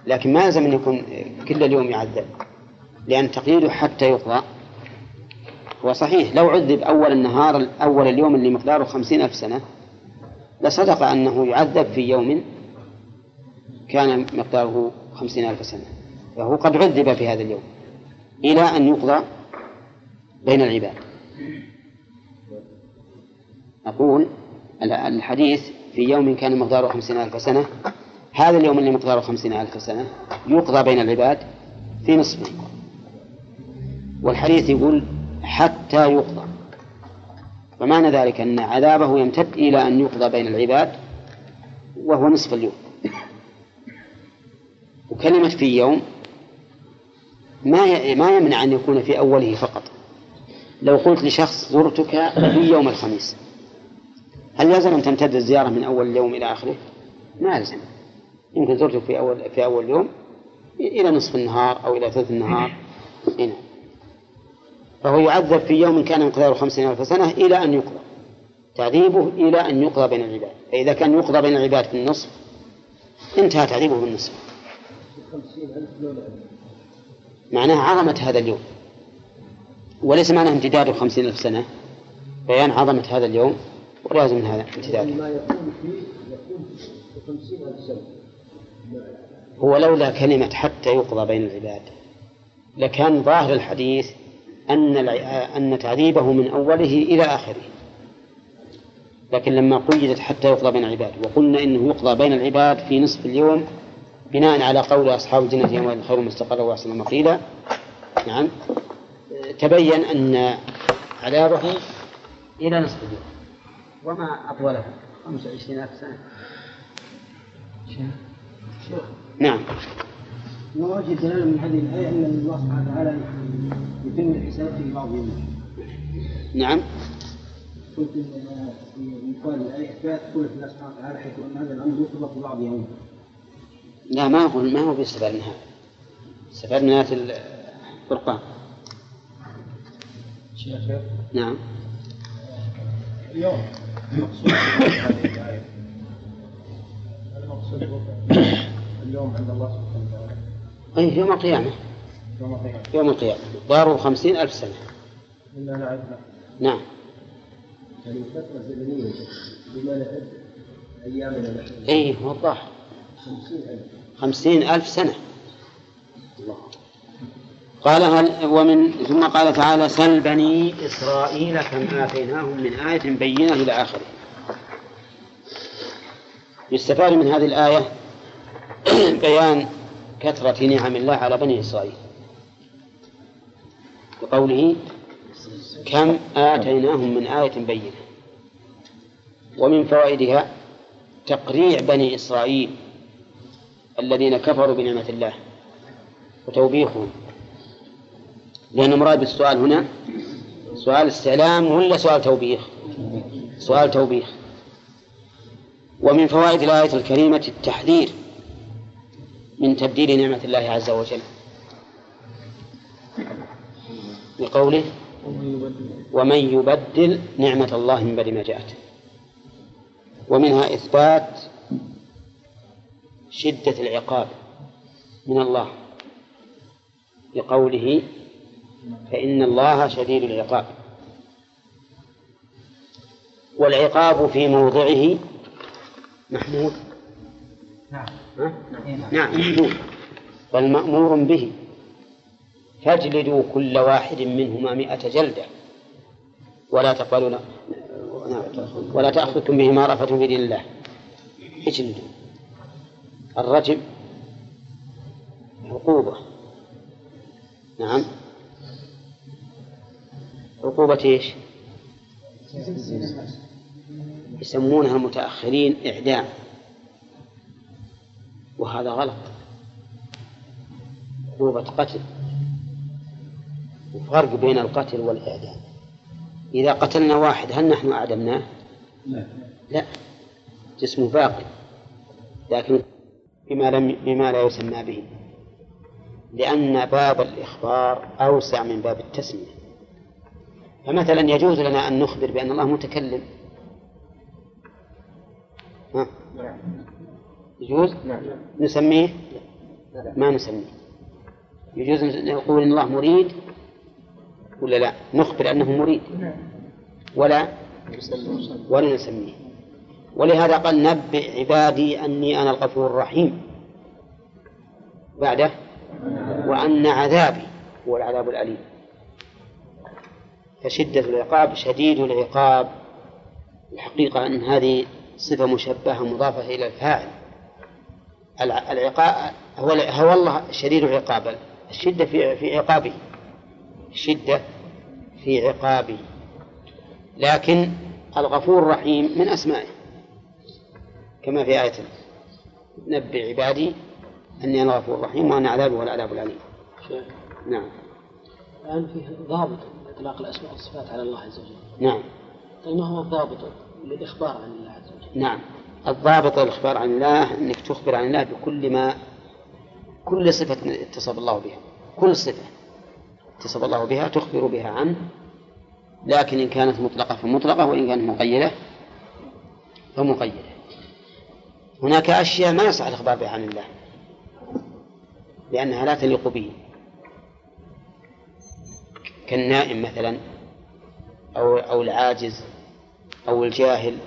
لكن ما يلزم أن يكون كل اليوم يعذب لأن تقييده حتى يقضى هو صحيح لو عذب أول النهار أول اليوم اللي مقداره خمسين ألف سنة لصدق أنه يعذب في يوم كان مقداره خمسين ألف سنة. فهو قد عذب في هذا اليوم إلى أن يقضى بين العباد. أقول ال- الحديث في يوم كان مقداره خمسين ألف سنة هذا اليوم اللي مقداره خمسين ألف سنة يقضى بين العباد في نصفه والحديث يقول حتى يقضى. فمعنى ذلك أن عذابه يمتد إلى أن يقضى بين العباد وهو نصف اليوم. وكلمة في يوم ما ما يمنع أن يكون في أوله فقط. لو قلت لشخص زرتك في يوم الخميس هل يلزم أن تمتد الزيارة من أول اليوم إلى آخره؟ ما يلزم يمكن زرتك في أول في أول يوم إلى نصف النهار أو إلى ثلث النهار. هنا فهو يعذب في يوم كان مقداره خمسين ألف سنة إلى أن يقضى. تعذيبه إلى أن يقضى بين العباد. فإذا كان يقضى بين العباد في النصف انتهى تعذيبه بالنصف معناها عظمة هذا اليوم. وليس معناه امتداده خمسين ألف سنة. بيان عظمة هذا اليوم ولازم من هذا امتداده ما يكون فيه يكون في خمسين ألف سنة. هو لولا كلمة حتى يقضى بين العباد. لكان ظاهر الحديث أن أن تعذيبه من أوله إلى آخره. لكن لما قيدت حتى يقضى بين العباد وقلنا إنه يقضى بين العباد في نصف اليوم بناء على قول أصحاب الجنة يوم خير مستقرا وأحسن مقيلا نعم تبين أن عذابه إلى نصف اليوم. وما أطوله؟ 25 ألف سنة. نعم. ما وجه الدلالة من هذه الآية أن الله سبحانه وتعالى يتم الحساب في بعض يومه نعم. قلت في مثال الآية إثبات قوة الله سبحانه وتعالى حيث أن هذا الأمر يطلق في بعض يومه لا ما هو ما هو من هذا استفاد من آية الفرقان شيخ نعم. اليوم. المقصود هذه الآية المقصود اليوم عند الله سبحانه وتعالى. أي يوم القيامة. يوم القيامة. يوم القيامة. داره خمسين ألف سنة. إنا نعرف نعم. يعني فترة زمنية بما نعد أيامنا نحن أي هو الظاهر خمسين ألف. خمسين ألف سنة. الله. قال هل ومن ثم قال تعالى سل بني إسرائيل كم آتيناهم من آية بينة إلى آخره. يستفاد من هذه الآية [CLEARS THROAT] بيان كثرة نعم الله على بني إسرائيل. وقوله كم آتيناهم من آية بينة. ومن فوائدها تقريع بني إسرائيل الذين كفروا بنعمة الله. وتوبيخهم. لأن مراد بالسؤال هنا سؤال استعلام ولا سؤال توبيخ؟ سؤال توبيخ. ومن فوائد الآية الكريمة التحذير من تبديل نعمة الله عز وجل. بقوله ومن يبدل نعمة الله من بعد ما جاءت. ومنها إثبات شدة العقاب من الله بقوله فإن الله شديد العقاب. والعقاب في موضعه محمود. نعم. نعم. محمود. بل مأمور به. فاجلدوا كل واحد منهما مئة جلدة. ولا تقبلوا نعم. ولا تأخذكم بهما رأفة في دين الله. اجلدوا. الرجم عقوبة. نعم. عقوبة إيش؟ يسمونها المتأخرين إعدام. وهذا غلط. عقوبة قتل. وفرق بين القتل والإعدام. إذا قتلنا واحد هل نحن أعدمناه؟ لا. لا. جسمه باقي. لكن بما لم بما لا يسمى به. لأن باب الإخبار أوسع من باب التسمية. فمثلا يجوز لنا أن نخبر بأن الله متكلم. ها؟ يجوز؟ نسميه؟ ما نسميه. يجوز نقول إن الله مريد ولا لا؟ نخبر أنه مريد. ولا؟ ولا نسميه. ولهذا قال نبئ عبادي أني أنا الغفور الرحيم. بعده؟ وأن عذابي هو العذاب الأليم. فشدة العقاب شديد العقاب. الحقيقة أن هذه صفة مشبهة مضافة إلى الفاعل. العقاب هو هو الله شديد العقاب. الشدة في في عقابه. الشدة في عقابه. لكن الغفور الرحيم من أسمائه. كما في آية نبئ عبادي أني أنا الغفور الرحيم وأن عذابي هو العذاب العليم نعم. الآن فيه ضابط إطلاق الأسماء والصفات على الله عز وجل. نعم. طيب ما هو الضابط؟ للإخبار عن الله عز وجل. نعم. الضابط للإخبار عن الله أنك تخبر عن الله بكل ما كل صفة اتصف الله بها. كل صفة اتصف الله بها تخبر بها عنه لكن إن كانت مطلقة فمطلقة وإن كانت مقيدة فمقيدة. هناك أشياء ما يصح الإخبار بها عن الله لأنها لا تليق به. كالنائم مثلا أو أو العاجز. أو الجاهل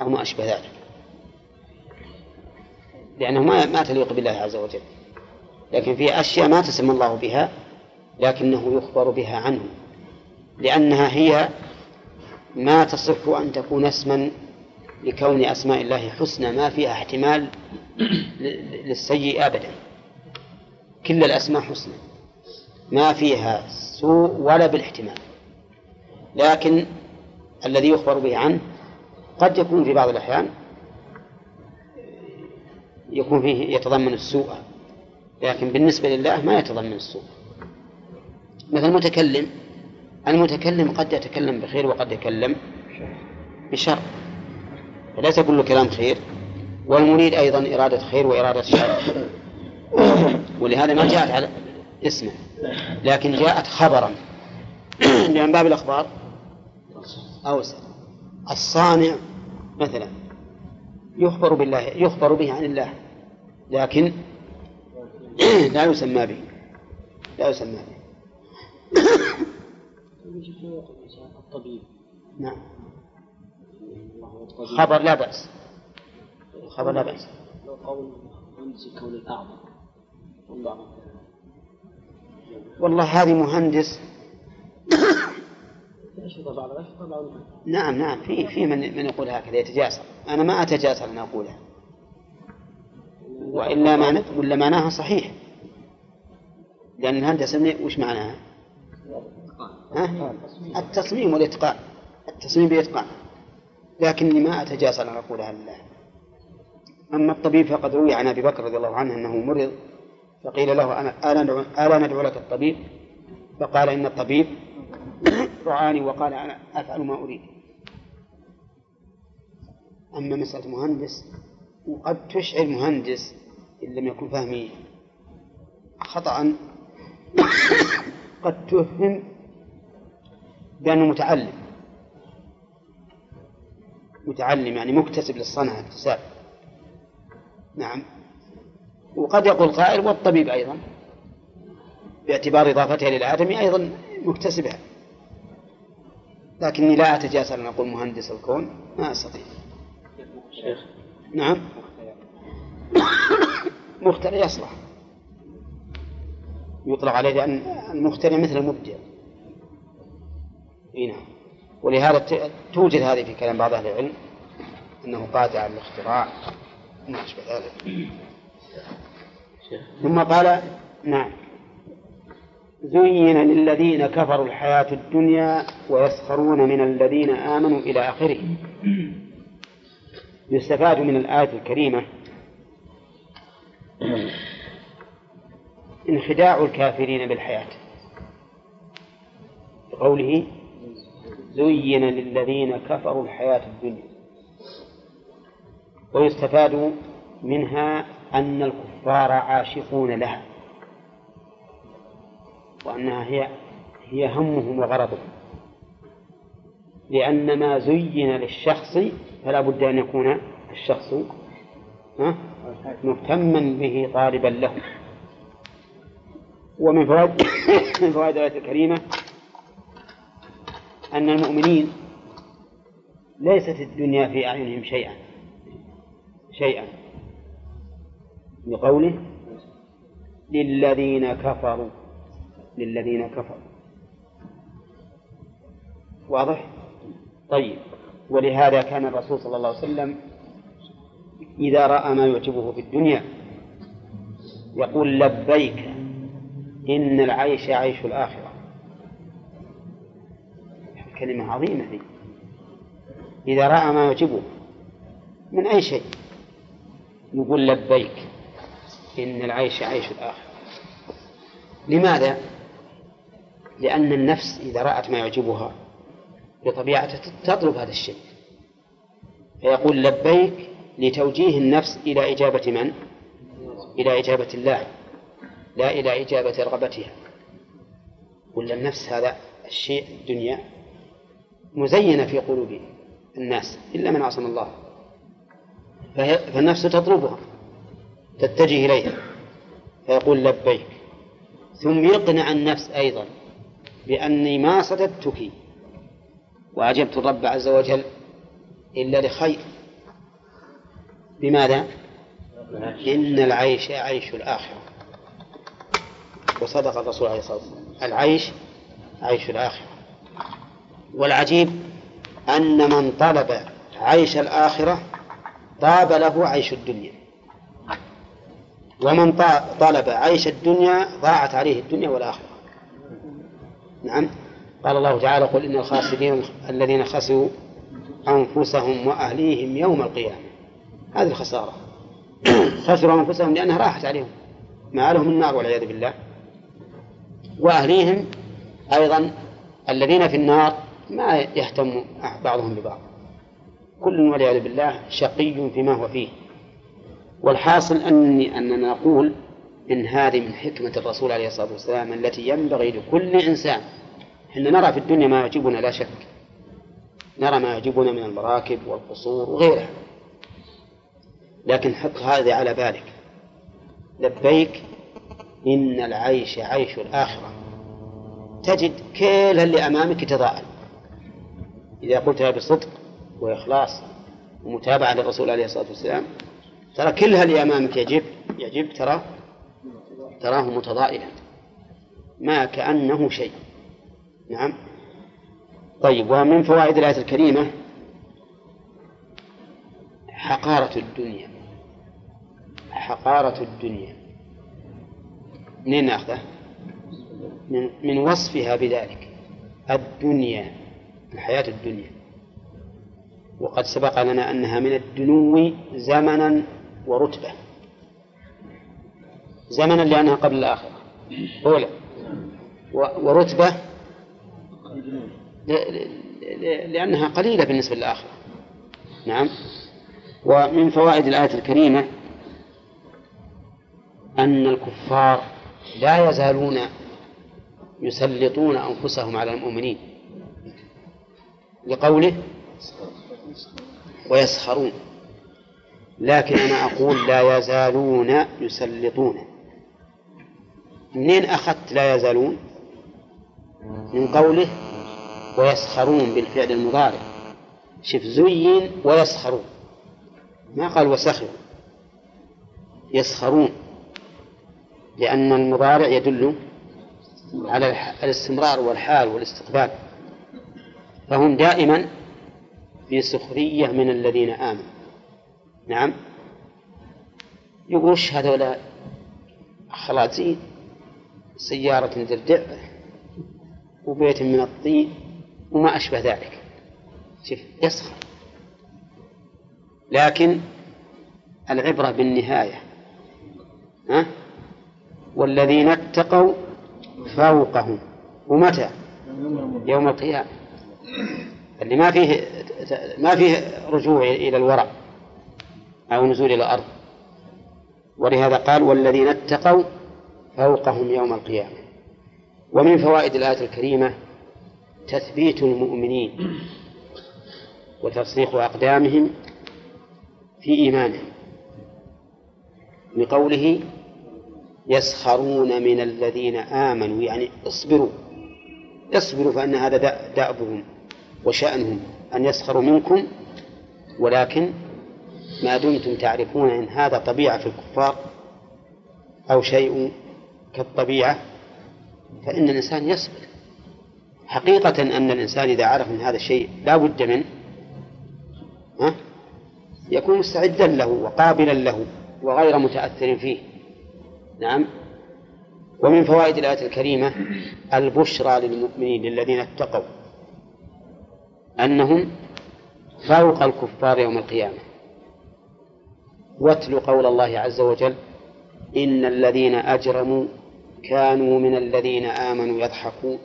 أو ما أشبه ذلك. لأنه ما ما تليق بالله عز وجل. لكن في أشياء ما تسمى الله بها لكنه يخبر بها عنه. لأنها هي ما تصح أن تكون اسما لكون أسماء الله حسنى ما فيها احتمال للسيء أبدا. كل الأسماء حسنى ما فيها سوء ولا بالاحتمال. لكن الذي يخبر به عنه قد يكون في بعض الأحيان يكون فيه يتضمن السوء لكن بالنسبة لله ما يتضمن السوء. مثل المتكلم المتكلم قد يتكلم بخير وقد يتكلم بشر. فليس كل كلام خير والمريد أيضا إرادة خير وإرادة شر. ولهذا ما جاءت على اسمه لكن جاءت خبرا. [CLEARS THROAT] لأن باب الأخبار أوسع الصانع مثلا يخبر بالله يخبر به عن الله لكن [CLEARS THROAT] لا يسمى به لا يسمى به. الطبيب. نعم. خبر لا بأس. خبر لا بأس. لو قول مهندس الكون الأعظم. والله هذه مهندس نعم نعم في في من من يقول هكذا يتجاسر. أنا ما أتجاسر أن أقولها وإلا معنى ولا معناها صحيح. لأن الهندسة وش معناها؟ ها؟ التصميم والإتقان. التصميم بإتقان لكني ما أتجاسر أن أقولها لله. أما الطبيب فقد روي عن أبي بكر رضي الله عنه أنه مرض فقيل له ألا ندعو, ألا ندعو لك الطبيب؟ فقال إن الطبيب رعاني وقال أنا أفعل ما أريد. أما مسألة مهندس وقد تشعر مهندس إن لم يكن فهمي خطأ. قد تفهم بأنه متعلم. متعلم يعني مكتسب للصنعة اكتساب. نعم. وقد يقول قائل والطبيب أيضا باعتبار إضافتها للآدمي أيضا مكتسبها. لكني لا أتجاسر أن أقول مهندس الكون. ما أستطيع. شيخ. نعم. مخترع يصلح. يطلق عليه لأن المخترع مثل المبدع. إي نعم. ولهذا توجد هذه في كلام بعض أهل العلم أنه قادر على الاختراع. وما أشبه ذلك. ثم قال نعم. زين للذين كفروا الحياة الدنيا ويسخرون من الذين آمنوا إلى آخره. يستفاد من الآية الكريمة انخداع الكافرين بالحياة. بقوله زين للذين كفروا الحياة الدنيا. ويستفاد منها أن الكفار عاشقون لها. وأنها هي هي همهم وغرضهم. لأن ما زين للشخص فلا بد أن يكون الشخص مهتما به طالبا له. ومن فوائد [COUGHS] من فوائد الآية الكريمة أن المؤمنين ليست الدنيا في أعينهم شيئا شيئا. بقوله للذين كفروا للذين كفروا. واضح؟ طيب. ولهذا كان الرسول صلى الله عليه وسلم إذا رأى ما يعجبه في الدنيا يقول لبيك إن العيش عيش الآخرة. كلمة عظيمة دي إذا رأى ما يعجبه من أي شيء؟ يقول لبيك إن العيش عيش الآخرة. لماذا؟ لأن النفس إذا رأت ما يعجبها بطبيعتها تطلب هذا الشيء. فيقول لبيك لتوجيه النفس إلى إجابة من؟ إلى إجابة الله لا إلى إجابة رغبتها. ولا النفس هذا الشيء الدنيا مزينة في قلوب الناس إلا من عصم الله. فالنفس تطلبها تتجه إليها. فيقول لبيك ثم يقنع النفس أيضا بأني ما صددتك. وأجبت الرب عز وجل إلا لخير. بماذا؟ إن العيش عيش الآخرة. وصدق الرسول عليه الصلاة والسلام. العيش عيش الآخرة. والعجيب أن من طلب عيش الآخرة طاب له عيش الدنيا. ومن طلب عيش الدنيا ضاعت عليه الدنيا والآخرة. نعم. قال الله تعالى قل إن الخاسرين الذين خسروا أنفسهم وأهليهم يوم القيامة. هذه الخسارة. [COUGHS] خسروا أنفسهم لأنها راحت عليهم. ما لهم النار والعياذ بالله. وأهليهم أيضا الذين في النار ما يهتم بعضهم ببعض. كل والعياذ بالله شقي فيما هو فيه. والحاصل أني أننا نقول إن هذه من حكمة الرسول عليه الصلاة والسلام التي ينبغي لكل إنسان. إحنا نرى في الدنيا ما يعجبنا لا شك. نرى ما يعجبنا من المراكب والقصور وغيرها. لكن حط هذا على بالك. لبيك إن العيش عيش الآخرة. تجد كل اللي أمامك يتضاءل. إذا قلتها بصدق وإخلاص ومتابعة للرسول عليه الصلاة والسلام ترى كل اللي أمامك يجب يعجب ترى تراه متضائلا ما كأنه شيء. نعم. طيب ومن فوائد الآية الكريمة حقارة الدنيا. حقارة الدنيا. منين ناخذه؟ من من وصفها بذلك. الدنيا الحياة الدنيا. وقد سبق لنا أنها من الدنو زمنا ورتبة. زمنا لأنها قبل الآخرة. أولى. ورتبة لأنها قليلة بالنسبة للآخرة. نعم. ومن فوائد الآية الكريمة أن الكفار لا يزالون يسلطون أنفسهم على المؤمنين لقوله ويسخرون. لكن أنا أقول لا يزالون يسلطون. منين أخذت لا يزالون؟ من قوله ويسخرون بالفعل المضارع. شف زين ويسخرون. ما قال وسخروا. يسخرون. لأن المضارع يدل على الاستمرار والحال والاستقبال. فهم دائما في سخرية من الذين آمنوا. نعم. يقول هذولا؟ خلاصين سيارة دردع وبيت من الطين وما أشبه ذلك. شوف يسخر لكن العبرة بالنهاية ها؟ والذين اتقوا فوقهم. ومتى؟ يوم القيامة. اللي ما فيه ما فيه رجوع إلى الورع أو نزول إلى الأرض. ولهذا قال والذين اتقوا فوقهم يوم القيامة. ومن فوائد الآية الكريمة تثبيت المؤمنين وترسيخ أقدامهم في إيمانهم لقوله يسخرون من الذين آمنوا يعني اصبروا اصبروا فإن هذا دأبهم وشأنهم أن يسخروا منكم. ولكن ما دمتم تعرفون أن هذا طبيعة في الكفار أو شيء كالطبيعة فإن الإنسان يصبر. حقيقة أن الإنسان إذا عرف أن هذا الشيء لا بد منه ها يكون مستعدا له وقابلا له وغير متأثر فيه. نعم. ومن فوائد الآية الكريمة البشرى للمؤمنين للذين اتقوا أنهم فوق الكفار يوم القيامة. واتل قول الله عز وجل إن الذين أجرموا كانوا من الذين آمنوا يضحكون.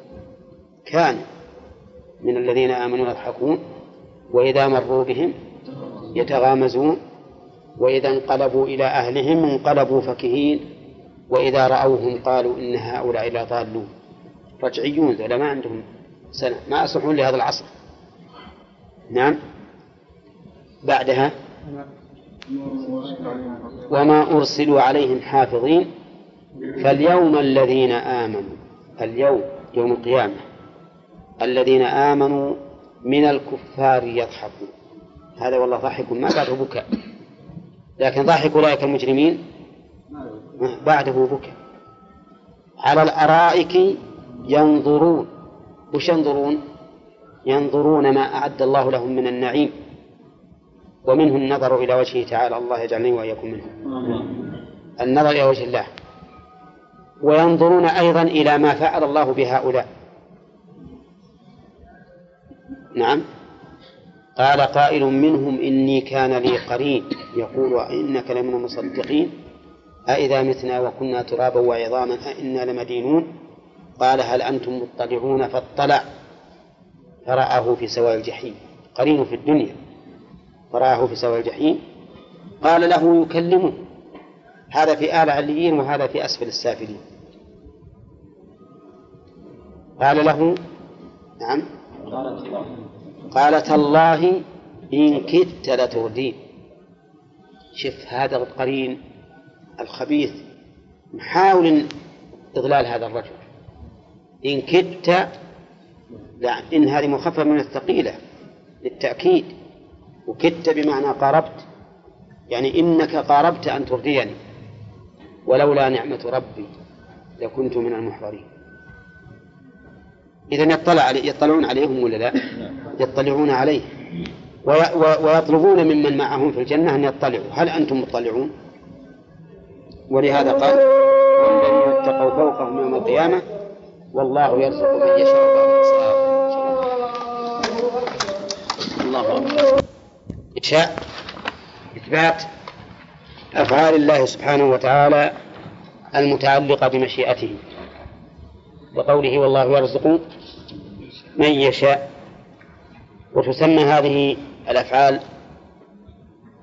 كانوا من الذين آمنوا يضحكون وإذا مروا بهم يتغامزون وإذا انقلبوا إلى أهلهم انقلبوا فكهين وإذا رأوهم قالوا إن هؤلاء لضالون. رجعيون ذولا ما عندهم سنة ما يصلحون لهذا العصر. نعم. بعدها وما أرسلوا عليهم حافظين. فاليوم الذين آمنوا اليوم يوم القيامة الذين آمنوا من الكفار يضحكون. هذا والله ضحك ما بعده بكاء. لكن ضحك أولئك المجرمين؟ بعده بكاء. على الأرائك ينظرون. وش ينظرون؟ ينظرون ما أعد الله لهم من النعيم. ومنه النظر إلى وجهه تعالى الله يجعلني وإياكم منهم النظر إلى وجه الله. وينظرون أيضا إلى ما فعل الله بهؤلاء. نعم. قال قائل منهم إني كان لي قرين. يقول إنك لمن المصدقين. أإذا متنا وكنا ترابا وعظاما أإنا لمدينون. قال هل أنتم مطلعون؟ فاطلع. فرآه في سواء الجحيم. قرين في الدنيا. فرآه في سواء الجحيم. قال له يكلمه. هذا في آل عليين وهذا في أسفل السافلين. قال له نعم قال تالله إن كدت لتردين شف هذا القرين الخبيث محاول إضلال هذا الرجل. إن كدت لا إن هذه مخففة من الثقيلة للتأكيد. وكدت بمعنى قاربت يعني إنك قاربت أن ترضيني. ولولا نعمة ربي لكنت من المحضرين. إذا يطلع علي يطلعون عليهم ولا لا؟ يطلعون عليه. ويطلبون ممن معهم في الجنة أن يطلعوا. هل أنتم مطلعون؟ ولهذا قال والذين اتقوا فوقهم يوم القيامة والله يرزق من يشاء الله أكبر. إنشاء إثبات. أفعال الله سبحانه وتعالى المتعلقة بمشيئته. وقوله والله يرزق من يشاء. وتسمى هذه الأفعال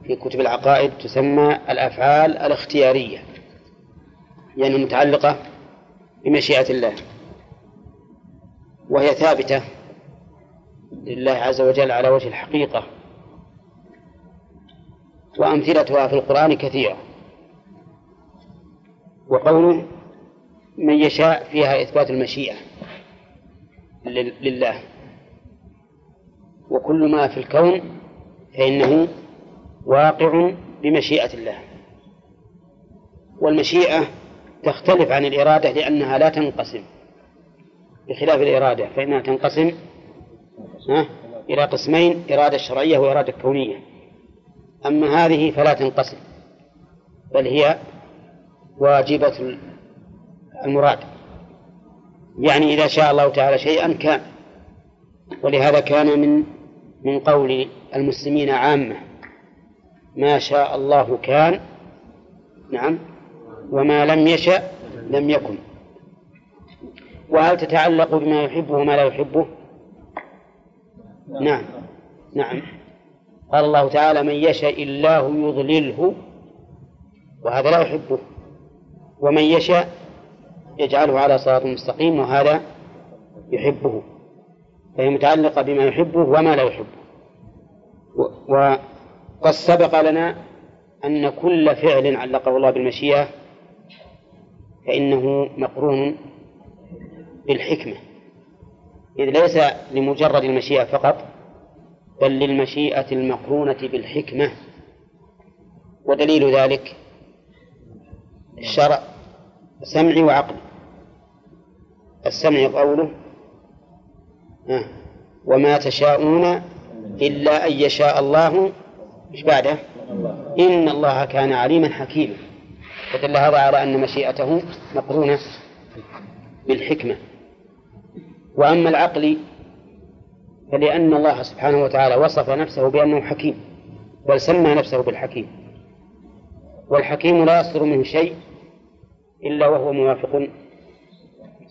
في كتب العقائد تسمى الأفعال الاختيارية يعني متعلقة بمشيئة الله. وهي ثابتة لله عز وجل على وجه الحقيقة. وأمثلتها في القرآن كثيرة. وقوله من يشاء فيها إثبات المشيئة لله. وكل ما في الكون فإنه واقع بمشيئة الله. والمشيئة تختلف عن الإرادة لأنها لا تنقسم. بخلاف الإرادة فإنها تنقسم إلى قسمين إرادة شرعية وإرادة كونية. أما هذه فلا تنقسم بل هي واجبة المراد. يعني إذا شاء الله تعالى شيئا كان ولهذا كان من من قول المسلمين عامة ما شاء الله كان نعم وما لم يشأ لم يكن. وهل تتعلق بما يحبه وما لا يحبه؟ نعم نعم. قال الله تعالى من يشاء الله يضلله وهذا لا يحبه ومن يشاء يجعله على صراط مستقيم وهذا يحبه فهي متعلقة بما يحبه وما لا يحبه. وقد سبق لنا أن كل فعل علقه الله بالمشيئة فإنه مقرون بالحكمة إذ ليس لمجرد المشيئة فقط بل للمشيئة المقرونة بالحكمة. ودليل ذلك الشرع سمعي وعقلي السمع قوله وما تشاءون إلا أن يشاء الله. مش بعده؟ إن الله كان عليما حكيما. فدل هذا على أن مشيئته مقرونة بالحكمة. وأما العقل فلأن الله سبحانه وتعالى وصف نفسه بأنه حكيم بل سمى نفسه بالحكيم. والحكيم لا يصدر منه شيء إلا وهو موافق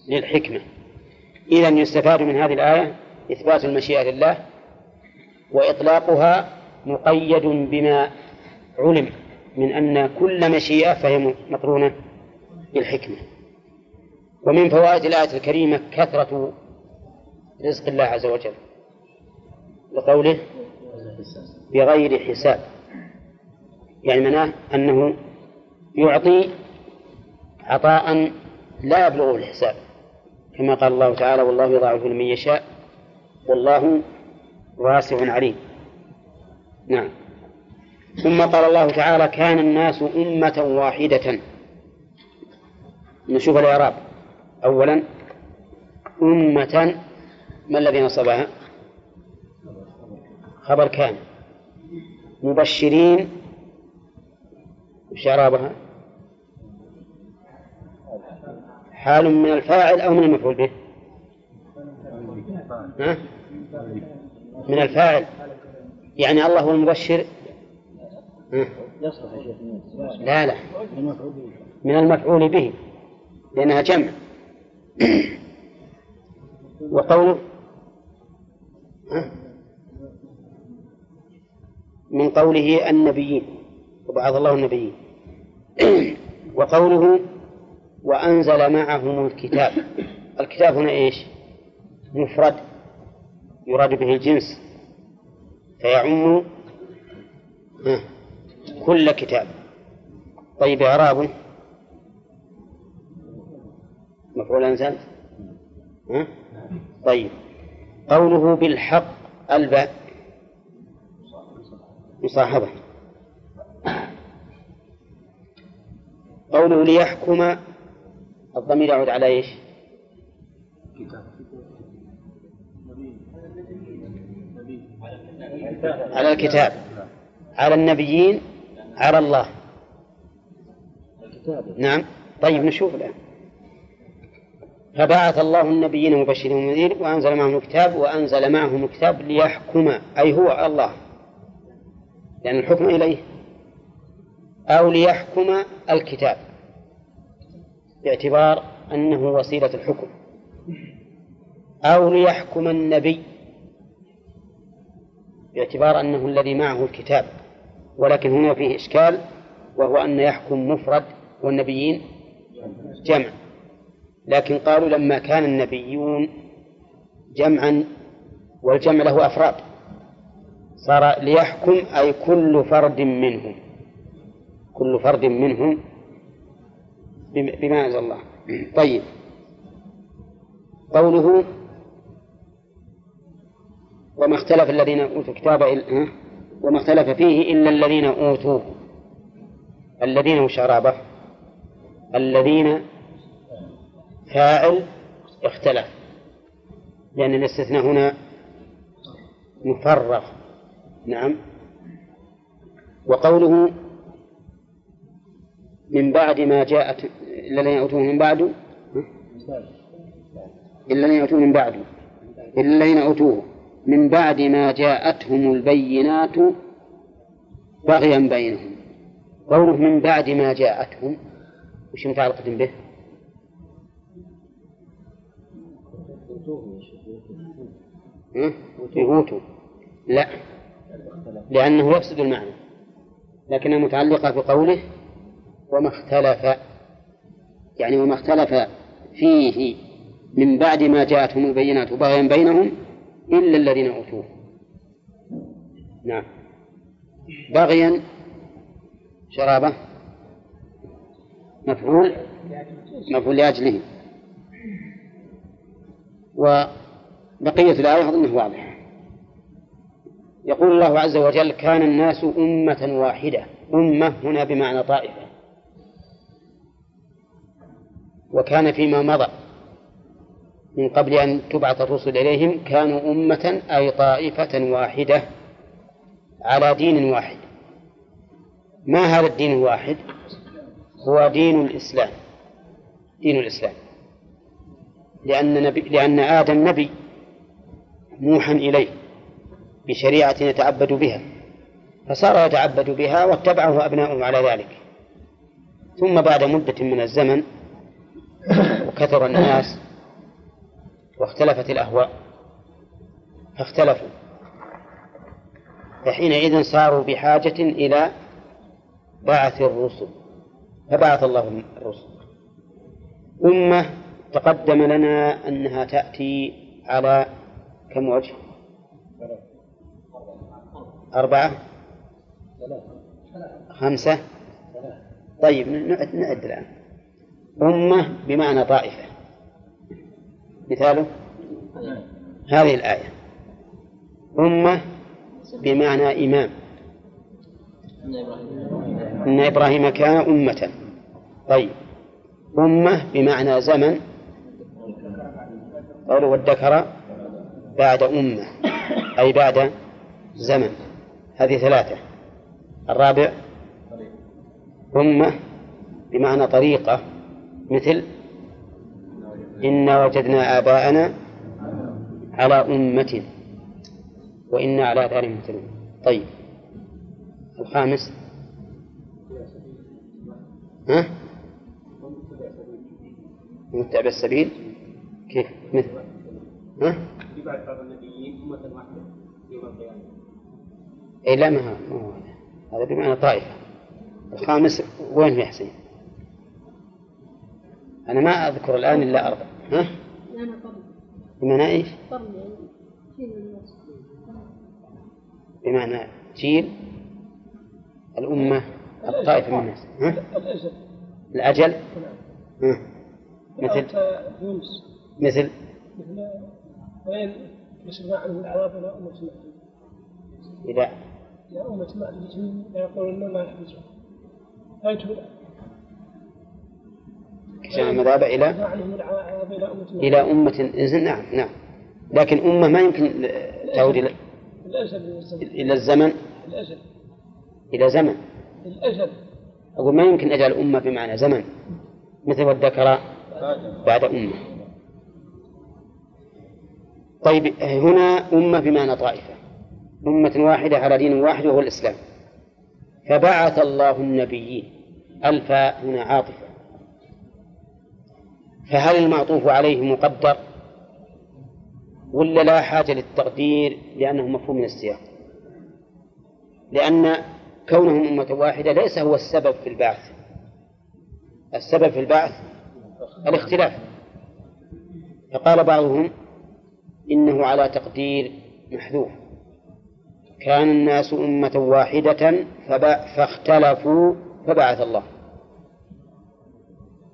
للحكمة. إذا يستفاد من هذه الآية إثبات المشيئة لله وإطلاقها مقيد بما علم من أن كل مشيئة فهي مقرونة بالحكمة. ومن فوائد الآية الكريمة كثرة رزق الله عز وجل. لقوله بغير حساب. يعني معناه أنه يعطي عطاء لا يبلغه الحساب. كما قال الله تعالى والله يضاعف لمن يشاء والله واسع عليم. نعم. ثم قال الله تعالى كان الناس أمة واحدة. نشوف الإعراب. أولا أمة ما الذي نصبها؟ خبر كان مبشرين وش حال من الفاعل أو من المفعول به؟ من الفاعل. يعني الله هو المبشر. لا لا. من المفعول به. لأنها جمع. [COUGHS] وقوله؟ من قوله النبيين وبعث الله النبيين. [CLEARS THROAT] وقوله وأنزل معهم الكتاب. الكتاب هنا إيش؟ مفرد يراد به الجنس. فيعم كل كتاب. طيب إعرابه مفعول أنزل؟ طيب. قوله بالحق الباء. مصاحبة. قوله ليحكم الضمير يعود على إيش؟ على الكتاب. على النبيين على الله. نعم. طيب نشوف الآن. فبعث الله النبيين مبشرين ومنذرين وأنزل معهم الكتاب وأنزل معهم الكتاب ليحكم أي هو الله. لأن الحكم إليه. أو ليحكم الكتاب. باعتبار أنه وسيلة الحكم. أو ليحكم النبي. باعتبار أنه الذي معه الكتاب. ولكن هنا فيه إشكال وهو أن يحكم مفرد والنبيين جمع. لكن قالوا لما كان النبيون جمعا والجمع له أفراد. صار ليحكم أي كل فرد منهم. كل فرد منهم بما أنزل الله. طيب. قوله وما اختلف الذين أوتوا الكتاب وما اختلف فيه إلا الذين أوتوه. الذين شرابه الذين فاعل اختلف. لأن الاستثناء هنا مفرغ. نعم. وقوله من بعد ما جاءت إلا الذين أوتوه من بعد؟ إلا الذين أوتوه من بعد. إلا الذين أوتوه من بعد ما جاءتهم البينات بغيا بينهم. قوله من بعد ما جاءتهم وش متعلقة به؟ أوتوا لا. لأنه يفسد المعنى لكنها متعلقة بقوله وما اختلف يعني وما اختلف فيه من بعد ما جاءتهم البينات بغيا بينهم إلا الذين أوتوه. نعم. بغيا شرابة مفعول مفعول لأجله. وبقية الآية أظنه واضح. يقول الله عز وجل كان الناس أمة واحدة. أمة هنا بمعنى طائفة. وكان فيما مضى من قبل أن تبعث الرسل إليهم كانوا أمة أي طائفة واحدة على دين واحد. ما هذا الدين الواحد؟ هو دين الإسلام. دين الإسلام. لأن, نبي لأن آدم نبي موحى إليه. بشريعة يتعبد بها فصار يتعبد بها واتبعه أبناؤه على ذلك. ثم بعد مدة من الزمن وكثر الناس واختلفت الأهواء فاختلفوا. فحينئذ صاروا بحاجة إلى بعث الرسل فبعث الله الرسل. أمة تقدم لنا أنها تأتي على كم وجه؟ أربعة؟ خمسة؟ طيب نعد, نعد الآن. أمة بمعنى طائفة. مثاله؟ هذه الآية. أمة بمعنى إمام. إن إبراهيم كان أمة. طيب. أمة بمعنى زمن. قوله والذكر بعد أمة أي بعد زمن. هذه ثلاثة. الرابع أمة بمعنى طريقة مثل إنا وجدنا آباءنا على أمة وإنا على دار مهتدون. طيب. الخامس. ها؟ متبع السبيل. كيف؟ مثل. ها؟ بعد بعض النبيين أمة واحدة يوم القيامة أي لا ما هو هذا بمعنى طائفة الخامس وين في حسين؟ أنا ما أذكر الآن إلا أربع ها؟ بمعنى إيش؟ بمعنى جيل الأمة الطائفة من الناس ها؟ الأجل ها؟ مثل مثل مثل وين يسمع عنه العذاب إلى أمة إلى أمة مأجوج لا يقولون ما يحبسون لا كشف المذاب إلى إلى أمة نعم نعم. لكن أمة ما يمكن تعود إلى إلى الزمن. إلى زمن. الأجل أقول ما يمكن أجعل أمة بمعنى زمن. مثل والذكر بعد أمة طيب هنا أمة بمعنى طائفة. أمة واحدة على دين واحد وهو الإسلام. فبعث الله النبيين. الفاء هنا عاطفة. فهل المعطوف عليه مقدر؟ ولا لا حاجة للتقدير لأنه مفهوم من السياق؟ لأن كونهم أمة واحدة ليس هو السبب في البعث. السبب في البعث الاختلاف. فقال بعضهم إنه على تقدير محذوف. كان الناس أمة واحدة فاختلفوا فبعث الله.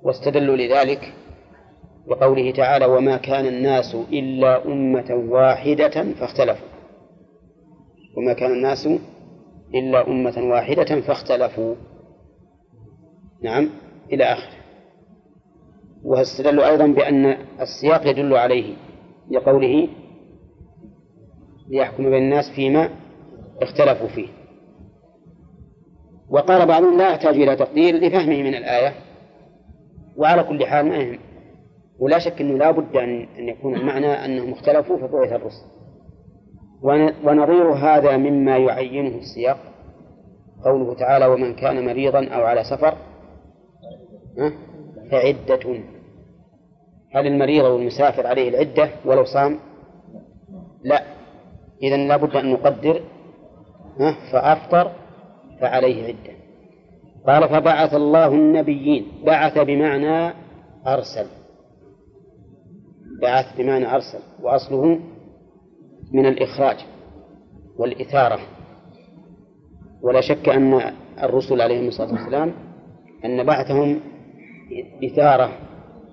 واستدلوا لذلك بقوله تعالى وما كان الناس إلا أمة واحدة فاختلفوا. وما كان الناس إلا أمة واحدة فاختلفوا. نعم إلى آخره. واستدلوا أيضا بأن السياق يدل عليه لقوله ليحكم بين الناس فيما اختلفوا فيه. وقال بعضهم لا يحتاج إلى تقدير لفهمه من الآية. وعلى كل حال ما يهم. ولا شك أنه لا بد أن يكون المعنى أنهم اختلفوا فبعث الرسل. ونظير هذا مما يعينه السياق. قوله تعالى ومن كان مريضا أو على سفر فعدة. هل المريض أو المسافر عليه العدة ولو صام؟ لا. إذا لابد أن نقدر فأفطر فعليه عدة. قال فبعث الله النبيين بعث بمعنى أرسل. بعث بمعنى أرسل وأصله من الإخراج والإثارة. ولا شك أن الرسل عليهم الصلاة والسلام أن بعثهم إثارة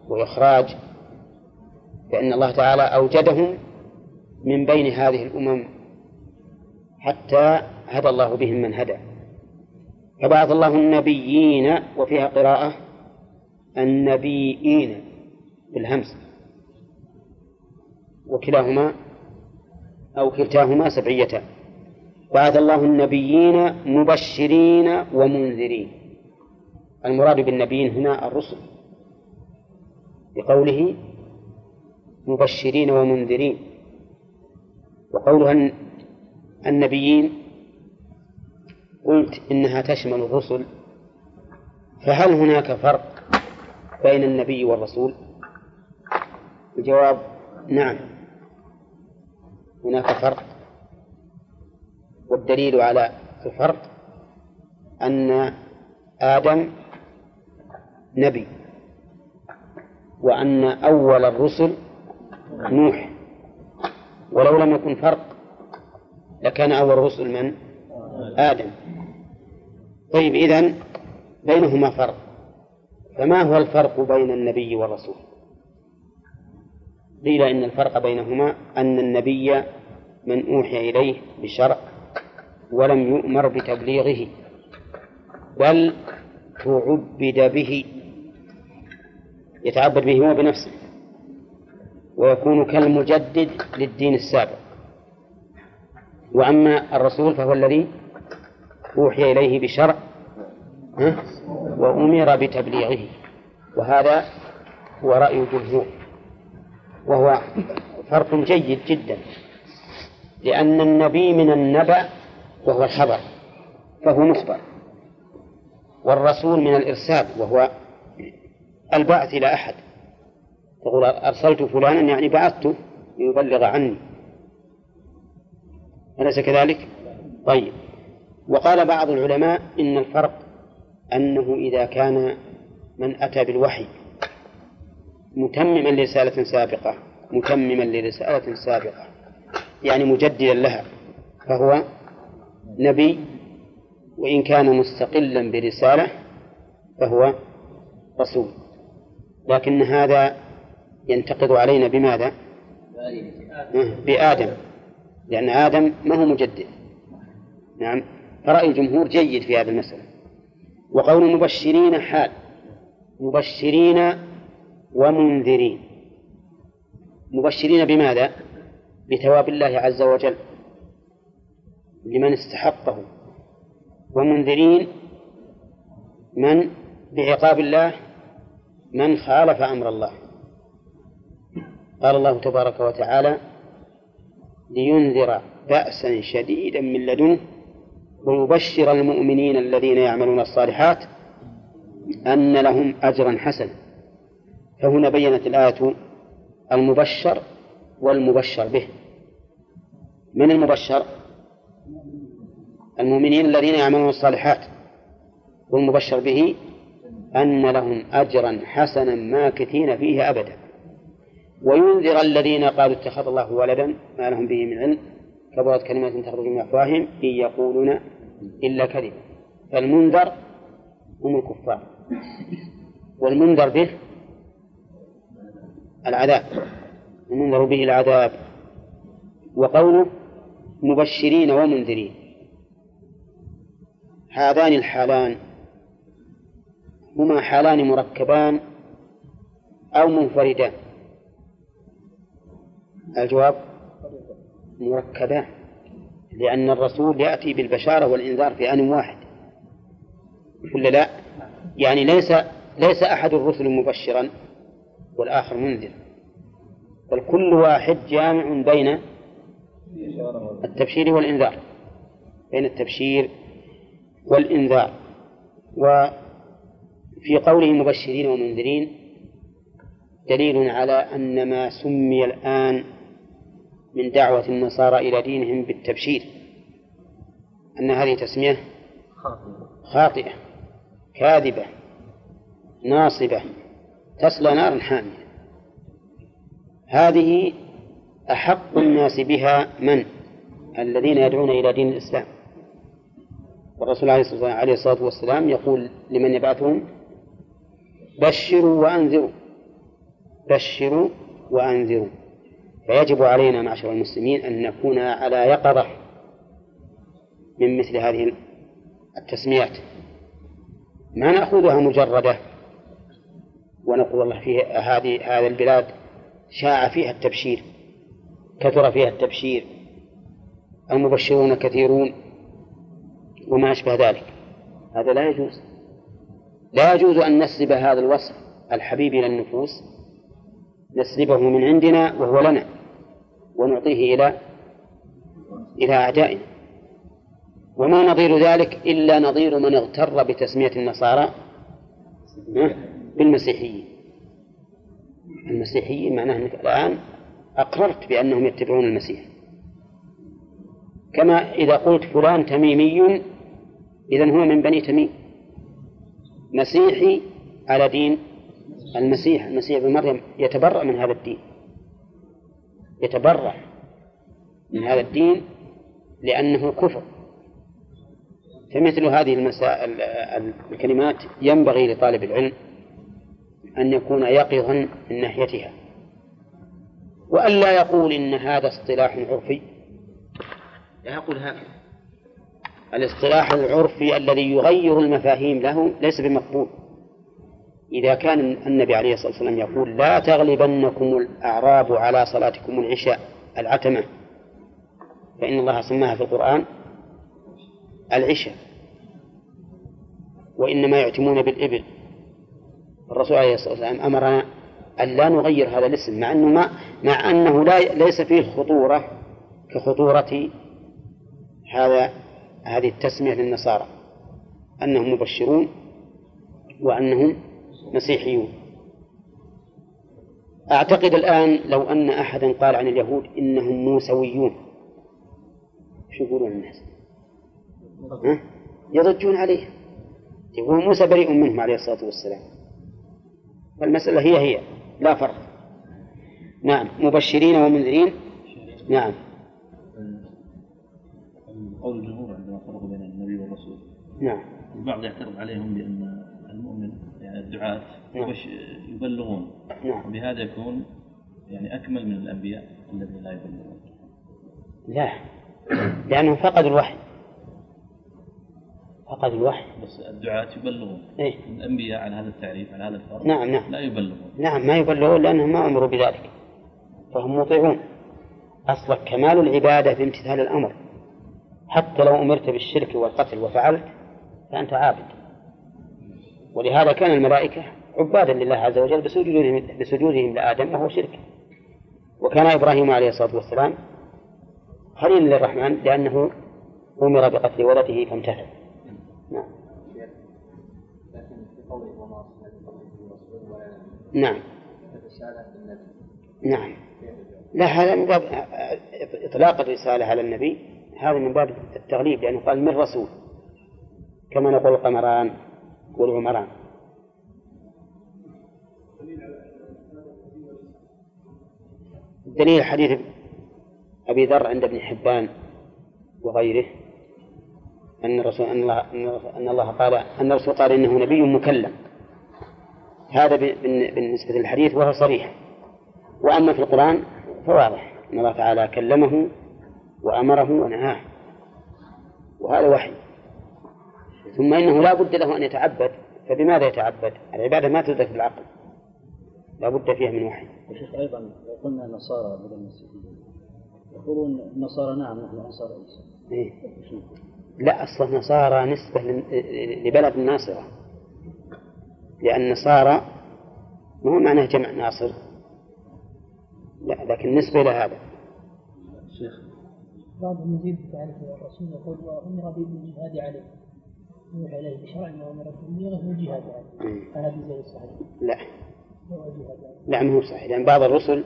وإخراج فإن الله تعالى أوجدهم من بين هذه الأمم حتى هدى الله بهم من هدى. فبعث الله النبيين وفيها قراءة النبيين بالهمس. وكلاهما أو كلتاهما سبعيتان بعث الله النبيين مبشرين ومنذرين. المراد بالنبيين هنا الرسل. بقوله مبشرين ومنذرين. وقولها النبيين قلت إنها تشمل الرسل فهل هناك فرق بين النبي والرسول؟ الجواب نعم هناك فرق والدليل على الفرق أن آدم نبي وأن أول الرسل نوح. ولو لم يكن فرق لكان أول الرسل من؟ آدم. طيب إذن بينهما فرق فما هو الفرق بين النبي والرسول؟ قيل إن الفرق بينهما أن النبي من أوحي إليه بشرع ولم يؤمر بتبليغه بل تعبد به يتعبد به هو بنفسه ويكون كالمجدد للدين السابق وأما الرسول فهو الذي أوحي إليه بشرع وأمر بتبليغه. وهذا هو رأي الجمهور. وهو فرق جيد جدا. لأن النبي من النبأ وهو الخبر فهو مخبر. والرسول من الإرسال وهو البعث إلى أحد. تقول أرسلت فلانا يعني بعثته ليبلغ عني. أليس كذلك؟ طيب. وقال بعض العلماء إن الفرق أنه إذا كان من أتى بالوحي متمما لرسالة سابقة متمما لرسالة سابقة يعني مجددا لها فهو نبي وإن كان مستقلا برسالة فهو رسول. لكن هذا ينتقد علينا بماذا؟ بآدم. لأن آدم ما هو مجدد. نعم. فرأي الجمهور جيد في هذه المسألة. وقول مبشرين حال. مبشرين ومنذرين. مبشرين بماذا؟ بثواب الله عز وجل. لمن استحقه. ومنذرين من؟ بعقاب الله. من خالف أمر الله. قال الله تبارك وتعالى لينذر بأسا شديدا من لدنه ويبشر المؤمنين الذين يعملون الصالحات أن لهم أجرا حسنا. فهنا بينت الآية المبشر والمبشر به. من المبشر؟ المؤمنين الذين يعملون الصالحات. والمبشر به أن لهم أجرا حسنا ماكثين فيه أبدا. وينذر الذين قالوا اتخذ الله ولدا ما لهم به من علم. كبرت كلمة تخرج من أفواههم إن يقولون إلا كذبا فالمنذر هم الكفار. والمنذر به العذاب. المنذر به العذاب. وقوله مبشرين ومنذرين. هذان الحالان هما حالان مركبان أو منفردان. الجواب مركبان. لأن الرسول يأتي بالبشارة والإنذار في آن واحد. ولا لا؟ يعني ليس ليس أحد الرسل مبشرا والآخر منذر. بل كل واحد جامع بين التبشير والإنذار بين التبشير والإنذار. وفي قوله مبشرين ومنذرين دليل على أن ما سمي الآن من دعوة النصارى إلى دينهم بالتبشير. أن هذه تسمية خاطئة كاذبة ناصبة تصلى نارا حامية. هذه أحق الناس بها من؟ الذين يدعون إلى دين الإسلام. والرسول عليه الصلاة والسلام يقول لمن يبعثهم بشروا وأنذروا بشروا وأنذروا. فيجب علينا معشر المسلمين أن نكون على يقظة من مثل هذه التسميات. ما نأخذها مجردة ونقول الله في هذه هذه البلاد شاع فيها التبشير كثر فيها التبشير المبشرون كثيرون وما أشبه ذلك. هذا لا يجوز. لا يجوز أن نسلب هذا الوصف الحبيب إلى النفوس نسلبه من عندنا وهو لنا ونعطيه إلى إلى أعدائنا. وما نظير ذلك إلا نظير من اغتر بتسمية النصارى بالمسيحيين. المسيحيين معناه أنك الآن أقررت بأنهم يتبعون المسيح. كما إذا قلت فلان تميمي إذا هو من بني تميم. مسيحي على دين المسيح المسيح ابن مريم يتبرأ من هذا الدين. يتبرأ من هذا الدين لأنه كفر. فمثل هذه المسائل الكلمات ينبغي لطالب العلم أن يكون يقظا من ناحيتها. وألا يقول إن هذا اصطلاح عرفي. لا يقول هكذا الاصطلاح العرفي الذي يغير المفاهيم له ليس بمقبول. إذا كان النبي عليه الصلاة والسلام يقول لا تغلبنكم الأعراب على صلاتكم العشاء العتمة فإن الله سماها في القرآن العشاء وإنما يعتمون بالإبل. الرسول عليه الصلاة والسلام أمرنا أن لا نغير هذا الاسم مع أنه ما مع أنه لا ليس فيه خطورة كخطورة هذا هذه التسمية للنصارى أنهم مبشرون وأنهم مسيحيون. أعتقد الآن لو أن أحدا قال عن اليهود إنهم موسويون. شو يقولون الناس؟ ها؟ يضجون عليه يقول موسى بريء منهم عليه الصلاة والسلام. فالمسألة هي هي لا فرق. نعم مبشرين ومنذرين. نعم. قول الجمهور عندما فرقوا بين النبي والرسول نعم. البعض يعترض عليهم بأن الدعاة نعم. يبلغون. نعم. وبهذا يكون يعني أكمل من الأنبياء الذين لا يبلغون. لا. لأنهم فقدوا الوحي. فقد الوحي. بس الدعاة يبلغون. إيه؟ الأنبياء على هذا التعريف على هذا الفرق نعم نعم. لا يبلغون. نعم ما يبلغون لأنهم ما أمروا بذلك. فهم مطيعون. أصلا كمال العبادة في امتثال الأمر. حتى لو أمرت بالشرك والقتل وفعلت فأنت عابد. ولهذا كان الملائكة عبادا لله عز وجل بسجودهم, بسجودهم لآدم وهو شرك. وكان إبراهيم عليه الصلاة والسلام خليل للرحمن لأنه أمر بقتل ولده فامتثل نعم. نعم. نعم. لا هذا من باب إطلاق الرسالة على النبي هذا من باب التغليب لأنه قال من رسول كما نقول القمران. والعمران دليل حديث أبي ذر عند ابن حبان وغيره أن الرسول أن الله أن الله قال أن الرسول قال إنه نبي مكلم. هذا بالنسبة للحديث وهو صريح. وأما في القرآن فواضح. أن الله تعالى كلمه وأمره ونهاه. وهذا وحي. ثم إنه لا بد له أن يتعبد فبماذا يتعبد؟ العبادة ما تدرك بالعقل. لا بد فيها من وحي. يا شيخ أيضا لو قلنا نصارى بدل المسيحيين يقولون النصارى نعم نحن أنصار عيسى. إيه؟ لا أصلا نصارى نسبة لبلد الناصرة. لأن نصارى ما هو معناه جمع ناصر. لا لكن نسبة إلى هذا. شيخ. بعضهم يزيد تعرف الرسول يقول وأمر بالجهاد عليه بشرع. فهذا زي الصحيح؟ لا. هو عليه لا ما هو صحيح لأن بعض الرسل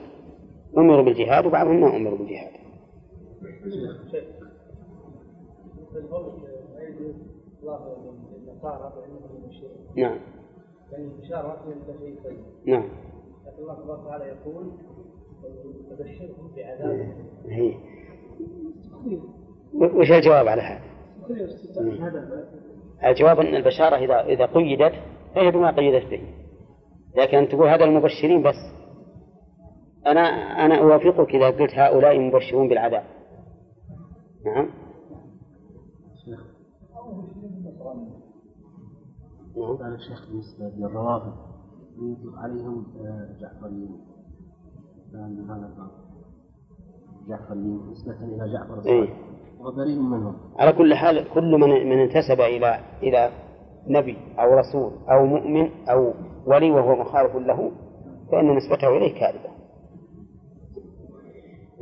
أمروا بالجهاد وبعضهم ما أمروا بالجهاد. نعم. يعني البشارة طيب نعم. لكن الله تبارك وتعالى يقول وبشرهم بعذاب هي. وش الجواب على هذا؟ هذا الجواب أن البشارة إذا إذا قيدت فهي بما قيدت به. لكن أن تقول هذا المبشرين بس. أنا أنا أوافقك إذا قلت هؤلاء مبشرون بالعذاب. نعم. نعم. قال الشيخ بالنسبة للروافض يطلق عليهم آه، جعفريين. فهل هذا الباب جعفريين؟ نسبة إلى جعفر إيه. الصادق على كل حال كل من من انتسب إلى إلى نبي أو رسول أو مؤمن أو ولي وهو مخالف له فإن نسبته إليه كاذبة.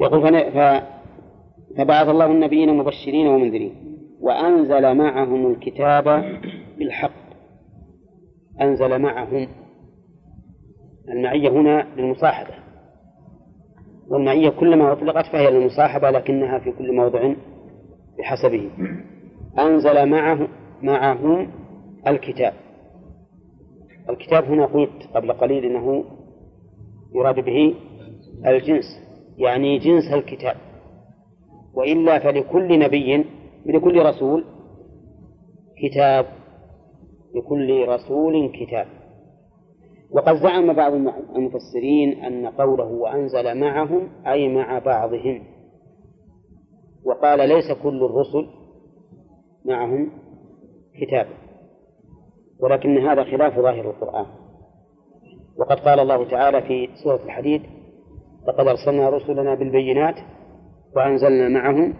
يقول ف... فبعث الله النبيين مبشرين ومنذرين وأنزل معهم الكتاب بالحق. أنزل معهم. المعية هنا للمصاحبة. والمعية كلما أطلقت فهي للمصاحبة لكنها في كل موضع بحسبه. أنزل معه معهم الكتاب. الكتاب هنا قلت قبل قليل أنه يراد به الجنس يعني جنس الكتاب. وإلا فلكل نبي لكل رسول كتاب. لكل رسول كتاب. وقد زعم بعض المفسرين أن قوله وأنزل معهم أي مع بعضهم. وقال ليس كل الرسل معهم كتاب ولكن هذا خلاف ظاهر القرآن. وقد قال الله تعالى في سورة الحديد لقد أرسلنا رسلنا بالبينات وأنزلنا معهم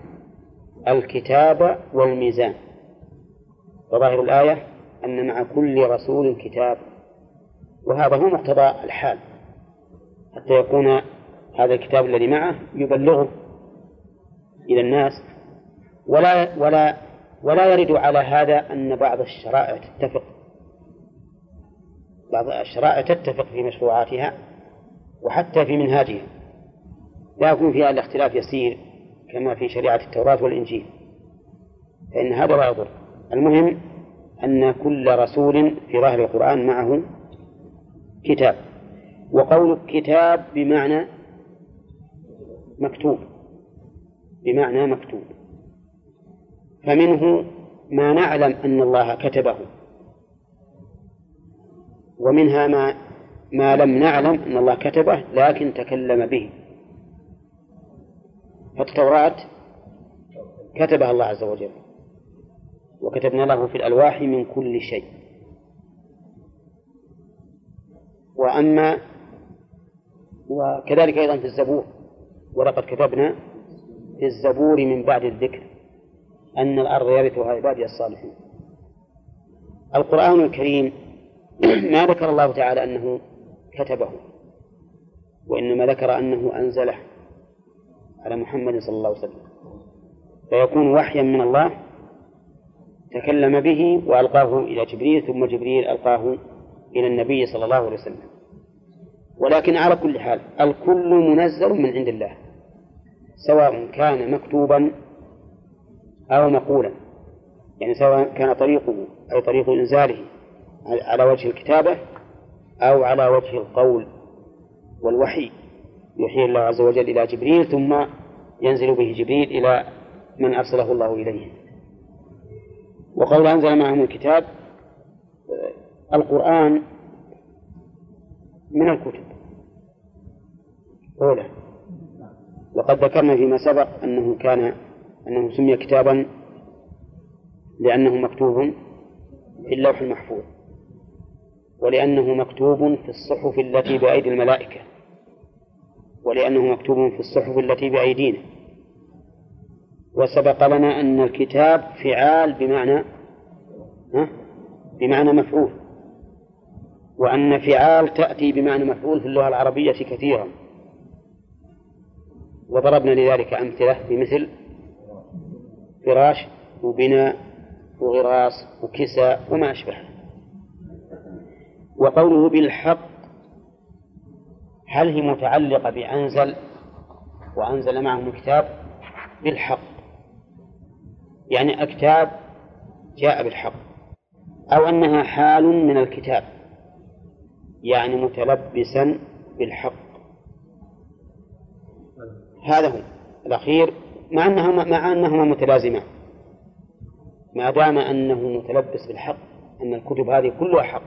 الكتاب والميزان وظاهر الآية أن مع كل رسول كتاب وهذا هو مقتضى الحال حتى يكون هذا الكتاب الذي معه يبلغه إلى الناس ولا ولا ولا يرد على هذا أن بعض الشرائع تتفق. بعض الشرائع تتفق في مشروعاتها وحتى في منهاجها. لا يكون فيها إلا اختلاف يسير كما في شريعة التوراة والإنجيل. فإن هذا لا يضر. المهم أن كل رسول في ظاهر القرآن معه كتاب. وقول كتاب بمعنى مكتوب. بمعنى مكتوب. فمنه ما نعلم أن الله كتبه. ومنها ما ما لم نعلم أن الله كتبه لكن تكلم به. فالتوراة كتبها الله عز وجل. وكتبنا له في الألواح من كل شيء. وأما وكذلك أيضا في الزبور. ولقد كتبنا في الزبور من بعد الذكر أن الأرض يرثها عبادي الصالحون. القرآن الكريم [CLEARS THROAT] ما ذكر الله تعالى أنه كتبه وإنما ذكر أنه أنزله على محمد صلى الله عليه وسلم. فيكون وحيا من الله تكلم به وألقاه إلى جبريل ثم جبريل ألقاه إلى النبي صلى الله عليه وسلم. ولكن على كل حال الكل منزل من عند الله. سواء كان مكتوبا أو مقولا. يعني سواء كان طريقه أي طريق إنزاله على وجه الكتابة أو على وجه القول والوحي. يحيي الله عز وجل إلى جبريل ثم ينزل به جبريل إلى من أرسله الله إليه. وقول أنزل معهم الكتاب القرآن من الكتب. أولى وقد ذكرنا فيما سبق أنه كان أنه سمي كتابا لأنه مكتوب في اللوح المحفوظ ولأنه مكتوب في الصحف التي بأيدي الملائكة ولأنه مكتوب في الصحف التي بأيدينا وسبق لنا أن الكتاب فعال بمعنى؟ بمعنى مفعول وأن فعال تأتي بمعنى مفعول في اللغة العربية كثيرا وضربنا لذلك أمثلة بمثل فراش وبناء وغراس وكساء وما أشبه. وقوله بالحق هل هي متعلقة بأنزل وأنزل معهم الكتاب؟ بالحق. يعني الكتاب جاء بالحق أو أنها حال من الكتاب يعني متلبسا بالحق. هذا هو الأخير مع أنهما مع أنهما متلازمان ما دام أنه متلبس بالحق أن الكتب هذه كلها حق.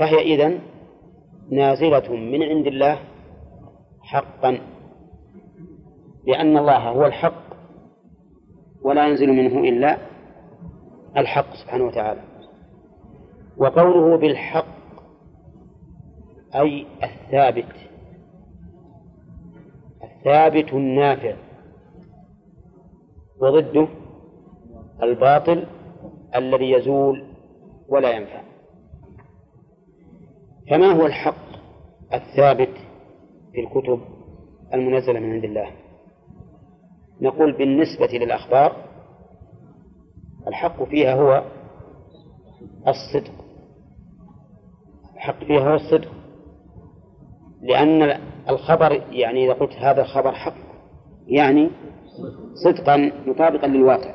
فهي إذن نازلة من عند الله حقا لأن الله هو الحق ولا ينزل منه إلا الحق سبحانه وتعالى. وقوله بالحق أي الثابت. الثابت النافع وضده الباطل الذي يزول ولا ينفع. فما هو الحق الثابت في الكتب المنزلة من عند الله؟ نقول بالنسبة للأخبار الحق فيها هو الصدق. الحق فيها هو الصدق. لأن الخبر يعني إذا قلت هذا الخبر حق يعني صدقا مطابقا للواقع.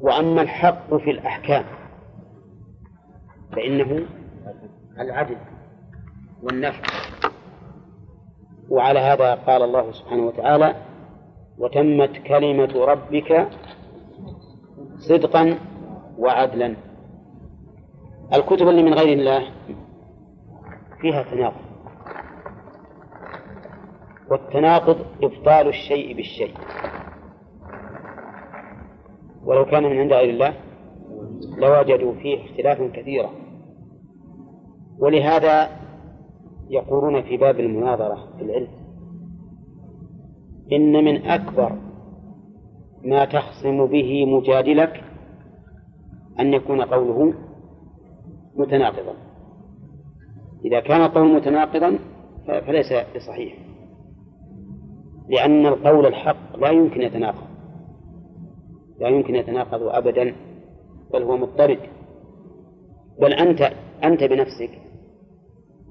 وأما الحق في الأحكام فإنه العدل والنفع. وعلى هذا قال الله سبحانه وتعالى وتمت كلمة ربك صدقا وعدلا. الكتب اللي من غير الله فيها تناقض. والتناقض إبطال الشيء بالشيء. ولو كان من عند غير الله لوجدوا فيه اختلافا كثيرا. ولهذا يقولون في باب المناظرة في العلم إن من أكبر ما تخصم به مجادلك أن يكون قوله متناقضا. إذا كان القول متناقضا فليس بصحيح. لأن القول الحق لا يمكن يتناقض. لا يمكن يتناقض أبدا بل هو مضطرد. بل أنت أنت بنفسك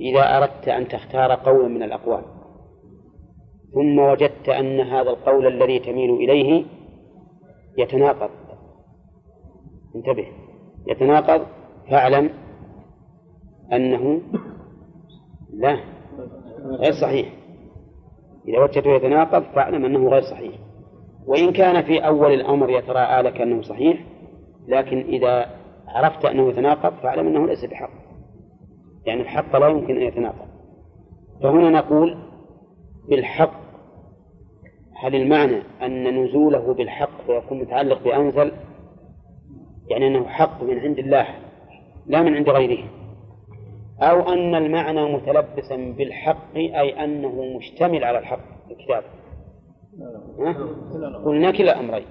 إذا أردت أن تختار قولا من الأقوال ثم وجدت أن هذا القول الذي تميل إليه يتناقض. انتبه. يتناقض فاعلم أنه لا غير صحيح. إذا وجدته يتناقض فاعلم أنه غير صحيح. وإن كان في أول الأمر يتراءى لك أنه صحيح لكن إذا عرفت أنه يتناقض فاعلم أنه ليس بحق. يعني الحق لا يمكن أن يتناقض. فهنا نقول بالحق هل المعنى أن نزوله بالحق فيكون متعلق بأنزل؟ يعني أنه حق من عند الله لا من عند غيره. أو أن المعنى متلبسا بالحق أي أنه مشتمل على الحق الكتاب. قلنا كلا الأمرين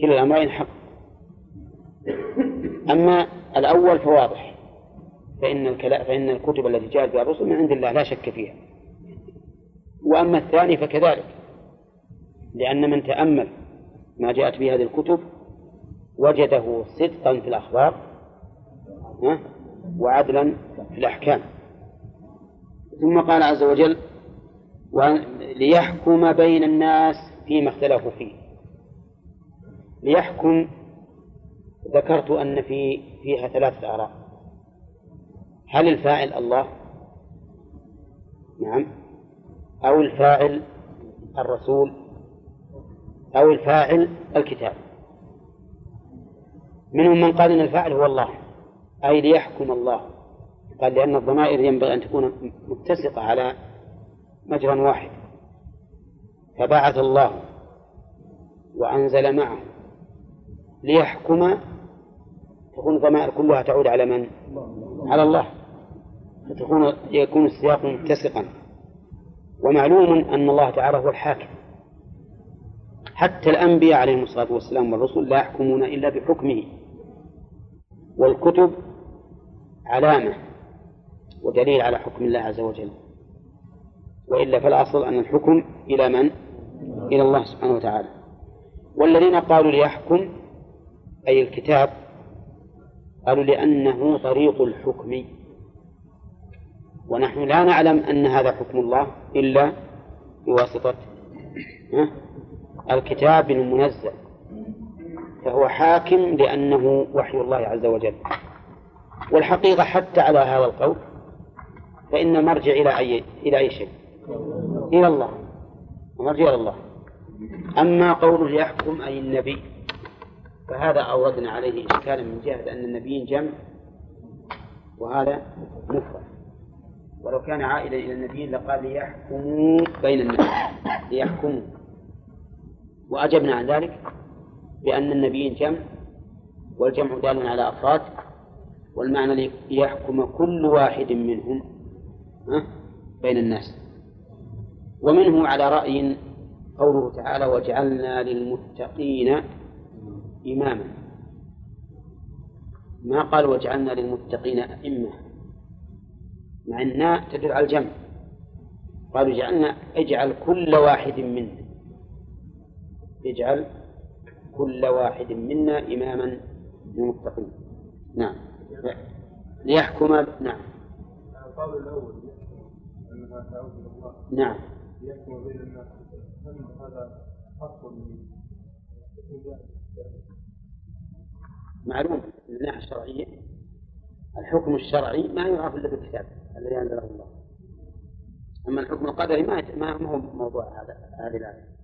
كلا الأمرين حق. أما الأول فواضح. فإن الكلام فإن الكتب التي جاءت بها الرسل من عند الله لا شك فيها. وأما الثاني فكذلك. لأن من تأمل ما جاءت به هذه الكتب وجده صدقا في الأخبار؟ وعدلا في الأحكام. ثم قال عز وجل ليحكم بين الناس فيما اختلفوا فيه. ليحكم ذكرت أن في فيها ثلاثة آراء هل الفاعل الله؟ نعم. أو الفاعل الرسول؟ أو الفاعل الكتاب؟ منهم من قال إن الفاعل هو الله. أي ليحكم الله. قال لأن الضمائر ينبغي أن تكون متسقة على مجرى واحد. فبعث الله وأنزل معه. ليحكم تكون الضمائر كلها تعود على من؟ على الله. فتكون يكون السياق متسقا. ومعلوم أن الله تعالى هو الحاكم. حتى الأنبياء عليهم الصلاة والسلام والرسل لا يحكمون إلا بحكمه. والكتب علامة ودليل على حكم الله عز وجل. وإلا فالأصل أن الحكم إلى من؟ إلى الله سبحانه وتعالى. والذين قالوا ليحكم أي الكتاب قالوا لأنه طريق الحكم. ونحن لا نعلم أن هذا حكم الله إلا بواسطة الكتاب المنزل. فهو حاكم لأنه وحي الله عز وجل. والحقيقة حتى على هذا القول فإن المرجع إلى أي إلى أي شيء؟ إلى الله. المرجع إلى الله. أما قوله يحكم أي النبي فهذا أوردنا عليه إشكالا من جهة أن النبيين جمع وهذا مفرد. ولو كان عائدا إلى النبيين لقال ليحكموا بين الناس ليحكموا. وأجبنا عن ذلك؟ بأن النبيين جمع والجمع دال على أفراد والمعنى ليحكم كل واحد منهم بين الناس. ومنه على رأي قوله تعالى وجعلنا للمتقين إماما. ما قال وجعلنا للمتقين أئمة مع أن تدل على الجمع. قالوا جعلنا اجعل كل واحد منا اجعل كل واحد منا إماما للمتقين. نعم. ليحكم نعم. القول الأول أنها تعود إلى الله. نعم. ليحكم بين الناس. هذا حق معلوم. من الناحية الشرعية الحكم الشرعي ما يعرف إلا بالكتاب الذي أنزله الله. أما الحكم القدري ما ما هو موضوع هذا هذه الآية.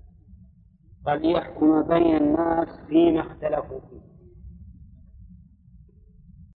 قال ليحكم بين الناس فيما اختلفوا